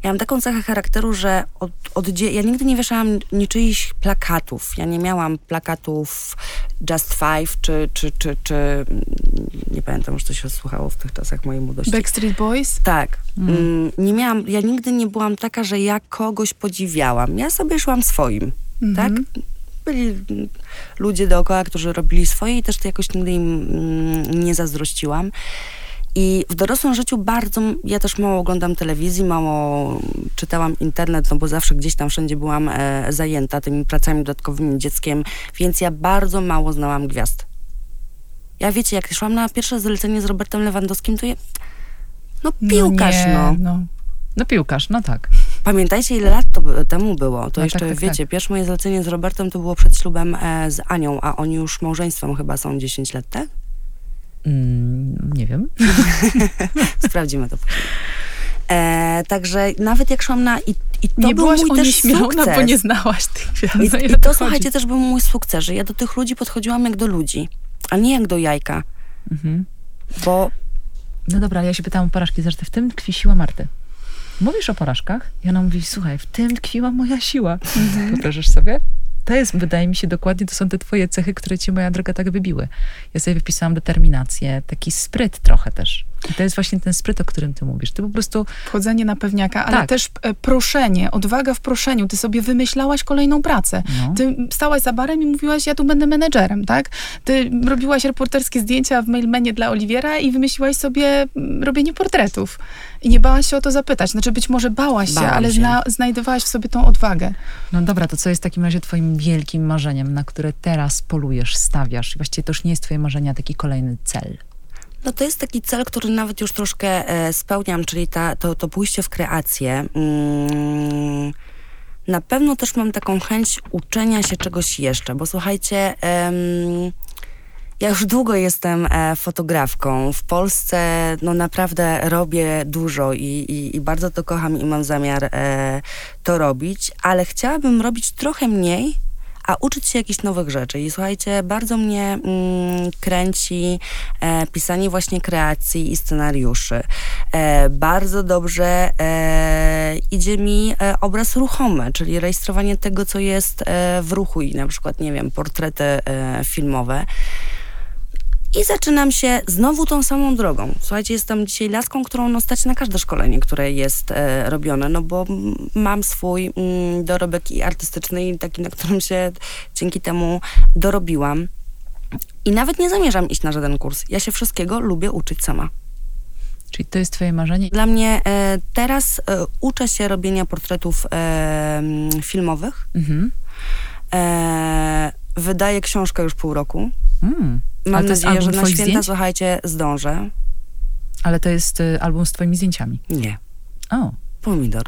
ja mam taką cechę charakteru, że od, oddzie- ja nigdy nie wieszałam niczyichś plakatów. Ja nie miałam plakatów Just Five, czy, czy, czy, czy mm, nie pamiętam już, co się słuchało w tych czasach mojej młodości. Backstreet Boys? Tak. Mm, nie miałam, ja nigdy nie byłam taka, że ja kogoś podziwiałam. Ja sobie szłam swoim, Mhm. tak? Byli ludzie dookoła, którzy robili swoje i też to jakoś nigdy im mm, nie zazdrościłam. I w dorosłym życiu bardzo, ja też mało oglądam telewizji, mało czytałam internet, no bo zawsze gdzieś tam wszędzie byłam e, zajęta tymi pracami dodatkowymi dzieckiem, więc ja bardzo mało znałam gwiazd. Ja wiecie, jak szłam na pierwsze zlecenie z Robertem Lewandowskim, to ja, no piłkarz, no. no. no. No piłkarz, no tak. Pamiętajcie, ile lat to temu było. To No jeszcze, tak, tak, wiecie, tak. pierwsze moje zlecenie z Robertem to było przed ślubem e, z Anią, a oni już małżeństwem chyba są 10 lat, tak? Mm, nie wiem. Sprawdzimy to później. E, także nawet jak szłam na... I, i to nie był byłaś mój też sukces. bo nie znałaś tych gwiazd. I, i to, chodzi. słuchajcie, też był mój sukces, że ja do tych ludzi podchodziłam jak do ludzi, a nie jak do jajka. Mhm. Bo No dobra, ale ja się pytałam o porażki, zresztą w tym tkwi siła Marty. Mówisz o porażkach i ona mówi, słuchaj, w tym tkwiła moja siła. Wyobrażasz sobie? To jest, wydaje mi się, dokładnie to są te twoje cechy, które cię, moja droga, tak wybiły. Ja sobie wypisałam determinację, taki spryt trochę też. I to jest właśnie ten spryt, o którym ty mówisz. Ty po prostu, Wchodzenie na pewniaka, ale Tak. też e, proszenie, odwaga w proszeniu. Ty sobie wymyślałaś kolejną pracę. no, Ty stałaś za barem i mówiłaś, ja tu będę menedżerem, tak? Ty robiłaś reporterskie zdjęcia w mailmanie dla Oliwiera i wymyśliłaś sobie mm, robienie portretów. I nie bałaś się o to zapytać. Znaczy być może bałaś się, ale się. Zna, znajdowałaś w sobie tą odwagę. no dobra, to co jest w takim razie twoim wielkim marzeniem, na które teraz polujesz, stawiasz? Właściwie to już nie jest twoje marzenie, a taki kolejny cel. No to jest taki cel, który nawet już troszkę e, spełniam, czyli ta, to, to pójście w kreację. Mm, na pewno też mam taką chęć uczenia się czegoś jeszcze, bo słuchajcie, em, ja już długo jestem e, fotografką. W Polsce no naprawdę robię dużo i, i, i bardzo to kocham i mam zamiar e, to robić, ale chciałabym robić trochę mniej, a uczyć się jakichś nowych rzeczy. I słuchajcie, bardzo mnie mm, kręci e, pisanie właśnie kreacji i scenariuszy. E, bardzo dobrze e, idzie mi e, obraz ruchomy, czyli rejestrowanie tego, co jest e, w ruchu i na przykład, nie wiem, portrety e, filmowe. I zaczynam się znowu tą samą drogą. Słuchajcie, jestem dzisiaj laską, którą no, stać na każde szkolenie, które jest e, robione, no bo mam swój mm, dorobek i artystyczny i taki, na którym się dzięki temu dorobiłam. I nawet nie zamierzam iść na żaden kurs. Ja się wszystkiego lubię uczyć sama. Czyli to jest twoje marzenie. Dla mnie e, teraz e, uczę się robienia portretów e, filmowych. Mhm. Wydaję książkę już pół roku. Mm. Mam nadzieję, że na święta, zdjęć? słuchajcie, zdążę. Ale to jest y, album z twoimi zdjęciami. Nie. O. Pomidor.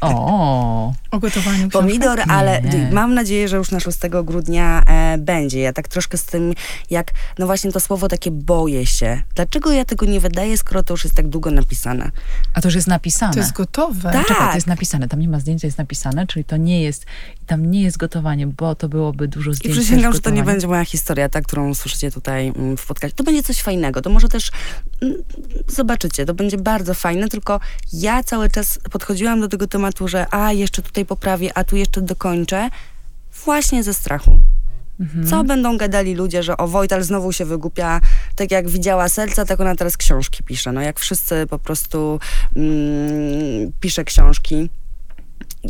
O. O gotowaniu. Pomidor, ale Nie. mam nadzieję, że już na 6 grudnia e, będzie. Ja tak troszkę z tym, jak, no właśnie to słowo takie boję się. Dlaczego ja tego nie wydaję, skoro to już jest tak długo napisane? A to już jest napisane. To jest gotowe. Tak. Czekaj, to jest napisane. Tam nie ma zdjęcia, jest napisane, czyli to nie jest, tam nie jest gotowanie, bo to byłoby dużo I zdjęć. przysięgam, też że to nie będzie moja historia, ta, którą słyszycie tutaj mm, w podcaście. To będzie coś fajnego. To może też, mm, zobaczycie, to będzie bardzo fajne, tylko ja cały czas podchodziłam do tego tematu, że a, jeszcze tutaj poprawię, a tu jeszcze dokończę, właśnie ze strachu. Mhm. Co będą gadali ludzie, że o Wojtal znowu się wygupia, tak jak widziała serca, tak ona teraz książki pisze. No jak wszyscy po prostu mm, pisze książki.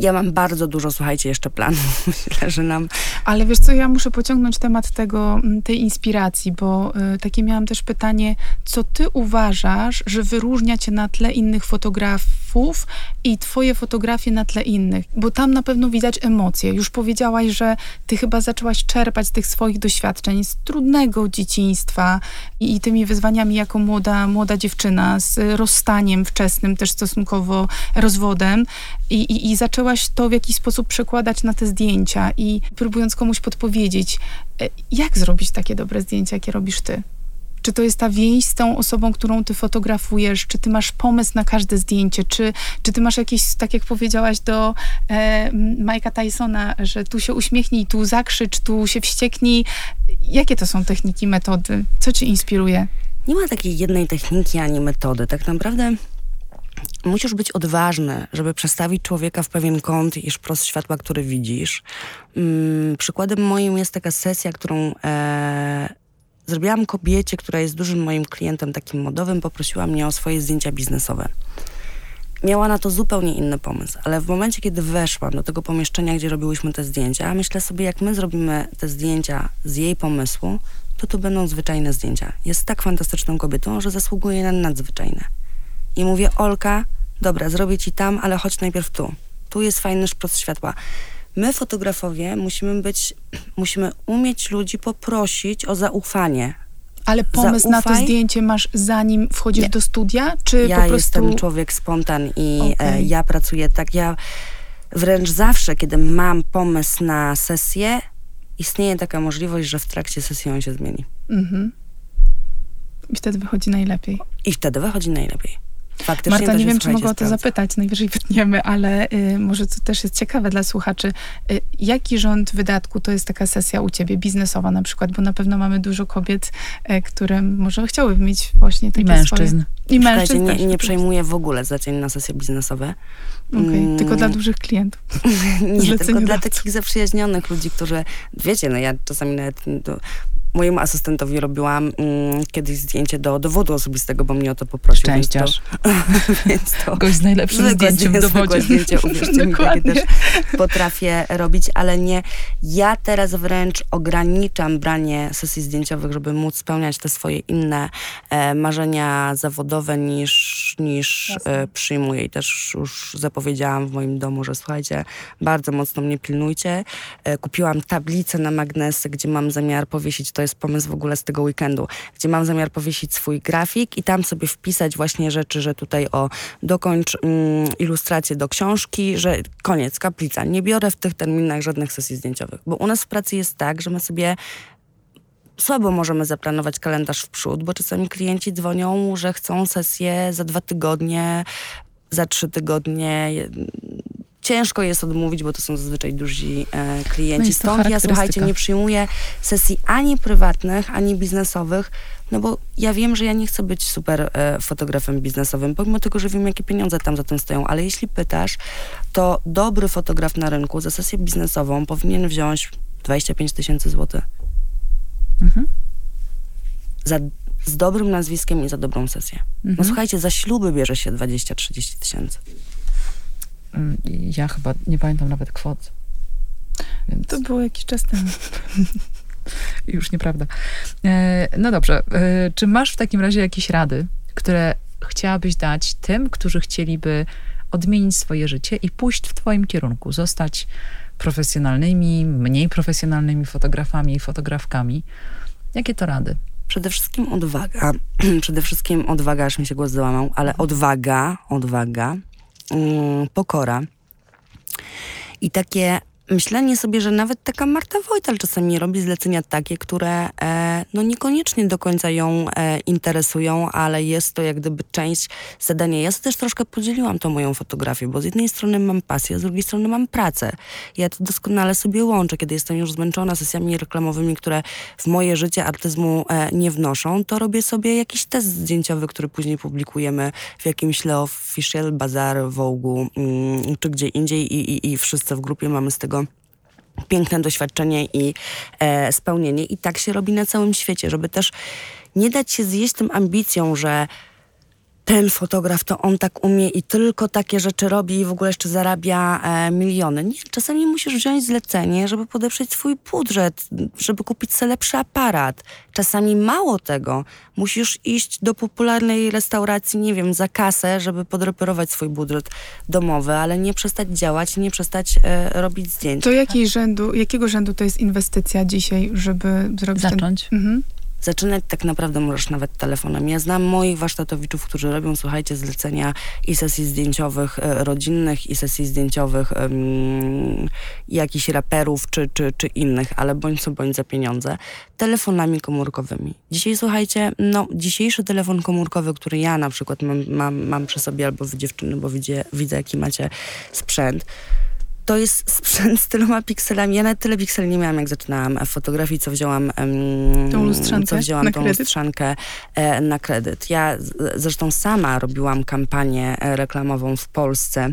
Ja mam bardzo dużo, słuchajcie, jeszcze planów. Myślę, że nam Ale wiesz co, ja muszę pociągnąć temat tego, m, tej inspiracji, bo y, takie miałam też pytanie, co ty uważasz, że wyróżnia cię na tle innych fotografów i twoje fotografie na tle innych? Bo tam na pewno widać emocje. Już powiedziałaś, że ty chyba zaczęłaś czerpać tych swoich doświadczeń z trudnego dzieciństwa i, i tymi wyzwaniami jako młoda, młoda dziewczyna, z rozstaniem wczesnym, też stosunkowo rozwodem i, i, i zaczęłaś to w jakiś sposób przekładać na te zdjęcia i próbując komuś podpowiedzieć, e, jak zrobić takie dobre zdjęcia, jakie robisz ty? Czy to jest ta więź z tą osobą, którą ty fotografujesz? Czy ty masz pomysł na każde zdjęcie? Czy, czy ty masz jakieś, tak jak powiedziałaś do e, Tysona, że tu się uśmiechnij, tu zakrzycz, tu się wścieknij? Jakie to są techniki, metody? Co cię inspiruje? nie ma takiej jednej techniki ani metody. Tak naprawdę musisz być odważny, żeby przestawić człowieka w pewien kąt i szprost światła, który widzisz. Mm, przykładem moim jest taka sesja, którą e, zrobiłam kobiecie, która jest dużym moim klientem takim modowym, poprosiła mnie o swoje zdjęcia biznesowe. miała na to zupełnie inny pomysł, ale w momencie, kiedy weszłam do tego pomieszczenia, gdzie robiłyśmy te zdjęcia, myślę sobie, jak my zrobimy te zdjęcia z jej pomysłu, to to będą zwyczajne zdjęcia. Jest tak fantastyczną kobietą, że zasługuje na nadzwyczajne. I mówię, Olka, dobra, zrobię ci tam, ale chodź najpierw tu. Tu jest fajny szproc światła. My, fotografowie, musimy być, musimy umieć ludzi poprosić o zaufanie. Ale pomysł na to Zaufaj. zdjęcie masz zanim wchodzisz Nie. do studia? Czy Ja po prostu... jestem człowiek spontan i e, Okej. ja pracuję tak. Ja wręcz zawsze, kiedy mam pomysł na sesję, istnieje taka możliwość, że w trakcie sesji on się zmieni. Mhm. I wtedy wychodzi najlepiej. I wtedy wychodzi najlepiej. Faktycznie Marta, nie wiem, czy mogę o to sprawdza. zapytać, najwyżej wytniemy, ale y, może to też jest ciekawe dla słuchaczy. Y, jaki rząd wydatku to jest taka sesja u ciebie, biznesowa na przykład? Bo na pewno mamy dużo kobiet, y, które może chciałyby mieć właśnie takie I mężczyzn. Swoje... I mężczyzn nie, nie przejmuję w ogóle zleceń na sesje biznesowe. Okej, Mm. Tylko dla dużych klientów. Nie, tylko dla takich zaprzyjaźnionych ludzi, którzy, wiecie, no ja czasami nawet do, mojemu asystentowi robiłam mm, kiedyś zdjęcie do dowodu osobistego, bo mnie o to poprosił. więc to- Szczęściarz. Więc to, Gość z najlepszym zdjęciem w zdjęcie, dowodzie. zdjęcie, uwierzcie mi, takie też potrafię robić, ale nie. Ja teraz wręcz ograniczam branie sesji zdjęciowych, żeby móc spełniać te swoje inne e, marzenia zawodowe niż, niż e, przyjmuję. I też już zapowiedziałam w moim domu, że słuchajcie, bardzo mocno mnie pilnujcie. E, kupiłam tablicę na magnesy, gdzie mam zamiar powiesić, to jest pomysł w ogóle z tego weekendu, gdzie mam zamiar powiesić swój grafik i tam sobie wpisać właśnie rzeczy, że tutaj o dokończ mm, ilustrację do książki, że koniec, kaplica. Nie biorę w tych terminach żadnych sesji zdjęciowych, bo u nas w pracy jest tak, że my sobie słabo możemy zaplanować kalendarz w przód, bo czasami klienci dzwonią, że chcą sesję za dwa tygodnie, za trzy tygodnie. Ciężko jest odmówić, bo to są zazwyczaj duzi e, klienci. No Stąd ja, słuchajcie, nie przyjmuję sesji ani prywatnych, ani biznesowych, no bo ja wiem, że ja nie chcę być super e, fotografem biznesowym, pomimo tego, że wiem, jakie pieniądze tam za tym stoją, ale jeśli pytasz, to dobry fotograf na rynku za sesję biznesową powinien wziąć 25 tysięcy złotych. Mhm. Za, z dobrym nazwiskiem i za dobrą sesję. No Mhm. słuchajcie, za śluby bierze się 20-30 tysięcy. Mm, Ja chyba nie pamiętam nawet kwot. Więc To było jakiś czas temu. już nieprawda. E, No dobrze. E, Czy masz w takim razie jakieś rady, które chciałabyś dać tym, którzy chcieliby odmienić swoje życie i pójść w twoim kierunku, zostać profesjonalnymi, mniej profesjonalnymi fotografami i fotografkami? Jakie to rady? Przede wszystkim odwaga. Przede wszystkim odwaga, aż mi się głos załamał, ale odwaga, odwaga, pokora i takie myślenie sobie, że nawet taka Marta Wojtal czasami robi zlecenia takie, które e, no niekoniecznie do końca ją e, interesują, ale jest to jak gdyby część zadania. Ja sobie też troszkę podzieliłam tą moją fotografię, bo z jednej strony mam pasję, z drugiej strony mam pracę. Ja to doskonale sobie łączę, kiedy jestem już zmęczona sesjami reklamowymi, które w moje życie artyzmu e, nie wnoszą, to robię sobie jakiś test zdjęciowy, który później publikujemy w jakimś Leo Official, Bazar, Vogue mm, czy gdzie indziej i, i, i wszyscy w grupie mamy z tego piękne doświadczenie i e, spełnienie. I tak się robi na całym świecie, żeby też nie dać się zjeść tym ambicją, że ten fotograf to on tak umie i tylko takie rzeczy robi i w ogóle jeszcze zarabia e, miliony. Nie, czasami musisz wziąć zlecenie, żeby podeprzeć swój budżet, żeby kupić sobie lepszy aparat. Czasami mało tego. Musisz iść do popularnej restauracji, nie wiem, za kasę, żeby podreperować swój budżet domowy, ale nie przestać działać, nie przestać e, robić zdjęć. To jakiej rzędu, jakiego rzędu to jest inwestycja dzisiaj, żeby zrobić ten... Zacząć? Mhm. Zaczynać tak naprawdę możesz nawet telefonem. Ja znam moich warsztatowiczów, którzy robią, słuchajcie, zlecenia i sesji zdjęciowych e, rodzinnych, i sesji zdjęciowych um, jakichś raperów, czy, czy, czy innych, ale bądź co bądź za pieniądze, telefonami komórkowymi. Dzisiaj, słuchajcie, no, dzisiejszy telefon komórkowy, który ja na przykład mam, mam, mam przy sobie, albo wy dziewczyny, bo widzę, widzę, jaki macie sprzęt, to jest sprzęt z tyloma pikselami. Ja nawet tyle pikseli nie miałam, jak zaczynałam fotografii, co wzięłam... em, Tą lustrzankę Co wzięłam na tą kredyt? lustrzankę e, na kredyt. Ja z, zresztą sama robiłam kampanię e, reklamową w Polsce.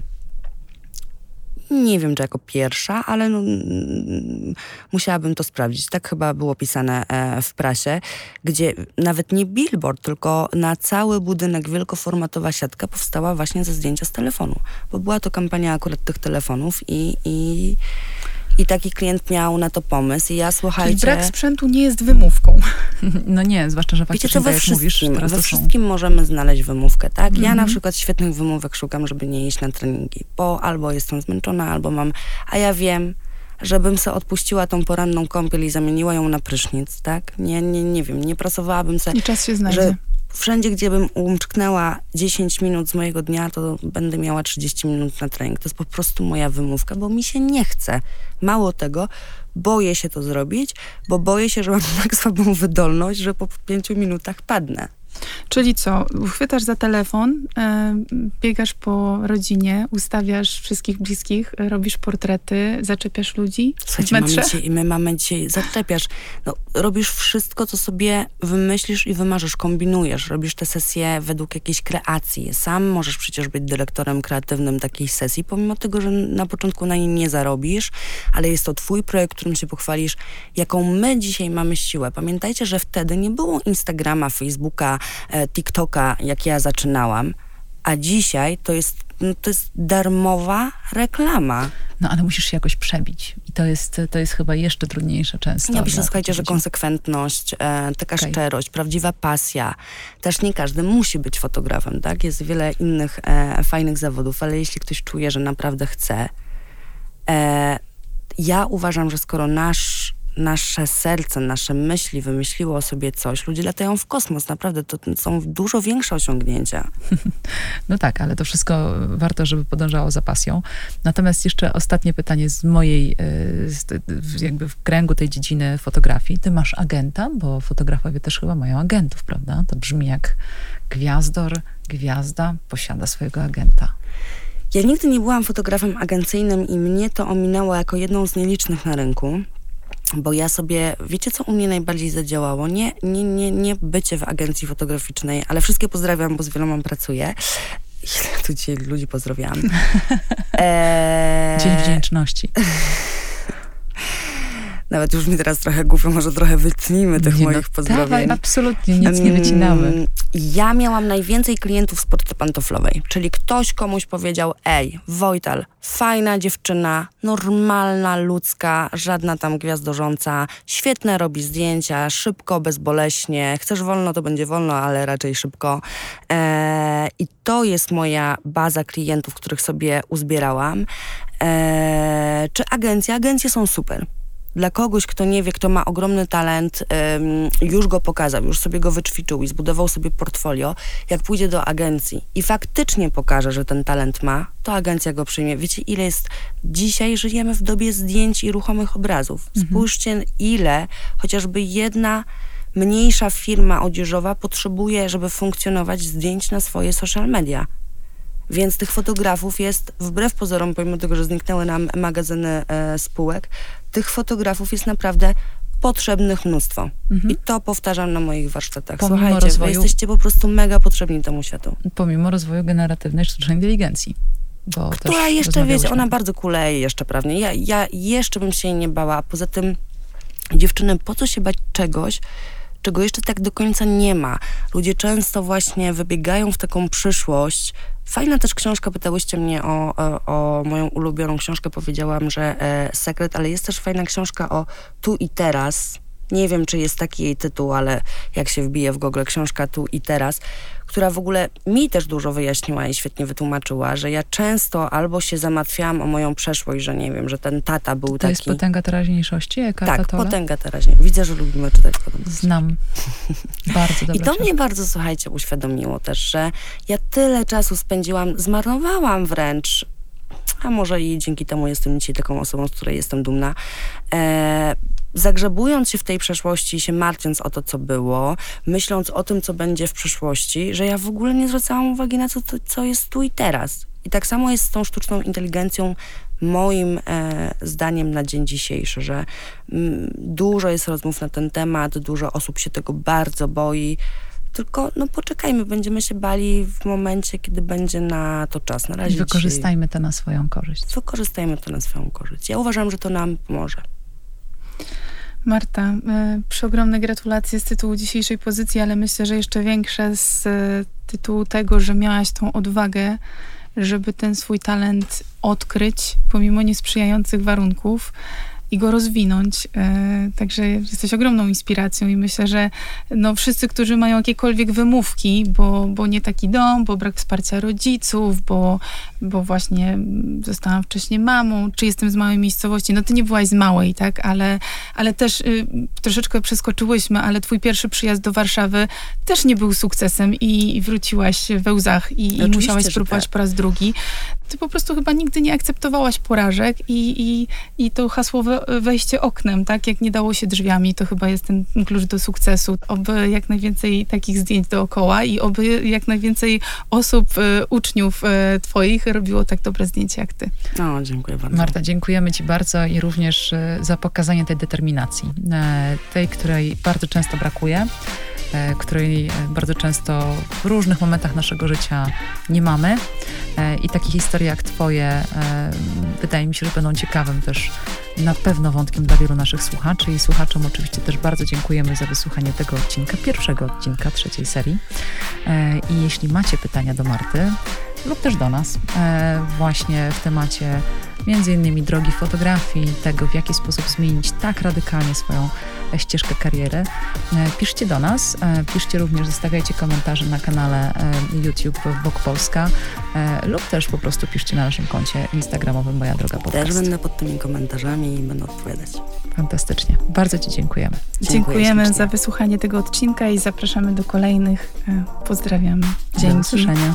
Nie wiem, czy jako pierwsza, ale no, mm, musiałabym to sprawdzić. Tak chyba było pisane e, w prasie, gdzie nawet nie billboard, tylko na cały budynek wielkoformatowa siatka powstała właśnie ze zdjęcia z telefonu. Bo była to kampania akurat tych telefonów i, i i taki klient miał na to pomysł i ja, słuchajcie... Czyli brak sprzętu nie jest wymówką. No nie, zwłaszcza, że faktycznie, Wiecie, to we tak jak mówisz, wszystkim, teraz we wszystkim możemy znaleźć wymówkę, tak? Ja Mhm. na przykład świetnych wymówek szukam, żeby nie iść na treningi, bo albo jestem zmęczona, albo mam... A ja wiem, żebym sobie odpuściła tą poranną kąpiel i zamieniła ją na prysznic, tak? Nie, nie, nie wiem, nie pracowałabym sobie... I czas się znajdzie. Że wszędzie, gdzie bym umczknęła 10 minut z mojego dnia, to będę miała 30 minut na trening. To jest po prostu moja wymówka, bo mi się nie chce. Mało tego, boję się to zrobić, bo boję się, że mam tak słabą wydolność, że po 5 minutach padnę. Czyli co? Chwytasz za telefon, biegasz po rodzinie, ustawiasz wszystkich bliskich, robisz portrety, zaczepiasz ludzi w Słuchajcie, mamy metrze? dzisiaj, my mamy dzisiaj, zaczepiasz, no, robisz wszystko, co sobie wymyślisz i wymarzysz, kombinujesz, robisz te sesje według jakiejś kreacji. Sam możesz przecież być dyrektorem kreatywnym takiej sesji, pomimo tego, że na początku na niej nie zarobisz, ale jest to twój projekt, którym się pochwalisz, jaką my dzisiaj mamy siłę. Pamiętajcie, że wtedy nie było Instagrama, Facebooka, TikToka, jak ja zaczynałam, a dzisiaj to jest, no, to jest darmowa reklama. No ale musisz się jakoś przebić. I to jest, to jest chyba jeszcze trudniejsze często. Ja myślę, słuchajcie, że konsekwentność, e, taka Okej. szczerość, prawdziwa pasja. Też nie każdy musi być fotografem, tak? Jest wiele innych e, fajnych zawodów, ale jeśli ktoś czuje, że naprawdę chce, e, ja uważam, że skoro nasz, nasze serce, nasze myśli wymyśliło sobie coś, ludzie latają w kosmos, naprawdę to są dużo większe osiągnięcia. No tak, ale to wszystko warto, żeby podążało za pasją. Natomiast jeszcze ostatnie pytanie z mojej, e, z, jakby w kręgu tej dziedziny fotografii. Ty masz agenta, bo fotografowie też chyba mają agentów, prawda? To brzmi jak gwiazdor, gwiazda posiada swojego agenta. Ja nigdy nie byłam fotografem agencyjnym i mnie to ominęło jako jedną z nielicznych na rynku. Bo ja sobie, wiecie co u mnie najbardziej zadziałało? Nie, nie, nie, nie bycie w agencji fotograficznej, ale wszystkie pozdrawiam, bo z wieloma pracuję. Ile tu dzisiaj ludzi pozdrawiam. Eee, Dzień wdzięczności. Nawet już mi teraz trochę głupio, może trochę wytnijmy tych Nie, no, moich pozdrowień. Dawaj, absolutnie, nic nie wycinamy. Mm, Ja miałam najwięcej klientów z porty pantoflowej, czyli ktoś komuś powiedział, ej, Wojtal, fajna dziewczyna, normalna, ludzka, żadna tam gwiazdorząca, świetne robi zdjęcia, szybko, bezboleśnie, chcesz wolno, to będzie wolno, ale raczej szybko. E, I to jest moja baza klientów, których sobie uzbierałam. E, czy agencja? Agencje są super dla kogoś, kto nie wie, kto ma ogromny talent, już go pokazał, już sobie go wyćwiczył i zbudował sobie portfolio, jak pójdzie do agencji i faktycznie pokaże, że ten talent ma, to agencja go przyjmie. Wiecie, ile jest... Dzisiaj żyjemy w dobie zdjęć i ruchomych obrazów. Spójrzcie, ile chociażby jedna mniejsza firma odzieżowa potrzebuje, żeby funkcjonować zdjęć na swoje social media. Więc tych fotografów jest, wbrew pozorom, pomimo tego, że zniknęły nam magazyny e, spółek, tych fotografów jest naprawdę potrzebnych mnóstwo. I to powtarzam na moich warsztatach. Pomimo Słuchajcie, rozwoju- wy jesteście po prostu mega potrzebni temu światu. Pomimo rozwoju generatywnej sztucznej inteligencji. Bo Która jeszcze, wiecie, ona bardzo kuleje jeszcze prawnie. Ja, ja jeszcze bym się jej nie bała. Poza tym, dziewczyny, po co się bać czegoś, czego jeszcze tak do końca nie ma? Ludzie często właśnie wybiegają w taką przyszłość. Fajna też książka, pytałyście mnie o, o, o moją ulubioną książkę, powiedziałam, że e, Sekret, ale jest też fajna książka o tu i teraz. Nie wiem, czy jest taki jej tytuł, ale jak się wbije w Google książka tu i teraz, która w ogóle mi też dużo wyjaśniła i świetnie wytłumaczyła, że ja często albo się zamartwiałam o moją przeszłość, że nie wiem, że ten tata był To taki. jest potęga teraźniejszości, Eckhart tak, potęga teraźnie. Widzę, że lubimy czytać podobne Znam. Bardzo dobrze. i to mnie bardzo, słuchajcie, uświadomiło też, że ja tyle czasu spędziłam, zmarnowałam wręcz, a może i dzięki temu jestem dzisiaj taką osobą, z której jestem dumna, e, zagrzebując się w tej przeszłości, się martwiąc o to, co było, myśląc o tym, co będzie w przyszłości, że ja w ogóle nie zwracałam uwagi na to, co jest tu i teraz. I tak samo jest z tą sztuczną inteligencją, moim e, zdaniem na dzień dzisiejszy, że mm, dużo jest rozmów na ten temat, dużo osób się tego bardzo boi. tylko no poczekajmy, będziemy się bali w momencie, kiedy będzie na to czas. Na razie wykorzystajmy to na swoją korzyść. Wykorzystajmy to na swoją korzyść. Ja uważam, że to nam pomoże. Marta, e, przeogromne gratulacje z tytułu dzisiejszej pozycji, ale myślę, że jeszcze większe z e, tytułu tego, że miałaś tą odwagę, żeby ten swój talent odkryć pomimo niesprzyjających warunków i go rozwinąć. E, także jesteś ogromną inspiracją i myślę, że no, wszyscy, którzy mają jakiekolwiek wymówki, bo, bo nie taki dom, bo brak wsparcia rodziców, bo, bo właśnie zostałam wcześniej mamą, czy jestem z małej miejscowości, no ty nie byłaś z małej, tak, ale, ale też y, troszeczkę przeskoczyłyśmy, ale twój pierwszy przyjazd do Warszawy też nie był sukcesem i, i wróciłaś we łzach i, i musiałaś spróbować tak. po raz drugi. Ty po prostu chyba nigdy nie akceptowałaś porażek i, i, i to hasłowe wejście oknem, tak? Jak nie dało się drzwiami, to chyba jest ten klucz do sukcesu. Oby jak najwięcej takich zdjęć dookoła i oby jak najwięcej osób, e, uczniów e, twoich robiło tak dobre zdjęcia jak ty. No, dziękuję bardzo. Marta, dziękujemy ci bardzo i również e, za pokazanie tej determinacji, tej, której bardzo często brakuje której bardzo często w różnych momentach naszego życia nie mamy. I takie historie jak Twoje wydaje mi się, że będą ciekawym też na pewno wątkiem dla wielu naszych słuchaczy i słuchaczom oczywiście też bardzo dziękujemy za wysłuchanie tego odcinka, pierwszego odcinka trzeciej serii. E, I jeśli macie pytania do Marty lub też do nas e, właśnie w temacie między innymi drogi fotografii, tego w jaki sposób zmienić tak radykalnie swoją ścieżkę kariery, e, piszcie do nas, piszcie również, zostawiajcie komentarze na kanale YouTube Bok Polska lub też po prostu piszcie na naszym koncie instagramowym Moja Droga Podcast. Też będę pod tymi komentarzami i będę odpowiadać. Fantastycznie. Bardzo Ci dziękujemy. Dziękujemy za wysłuchanie tego odcinka i zapraszamy do kolejnych. E, pozdrawiamy. Dzięki. Do usłyszenia.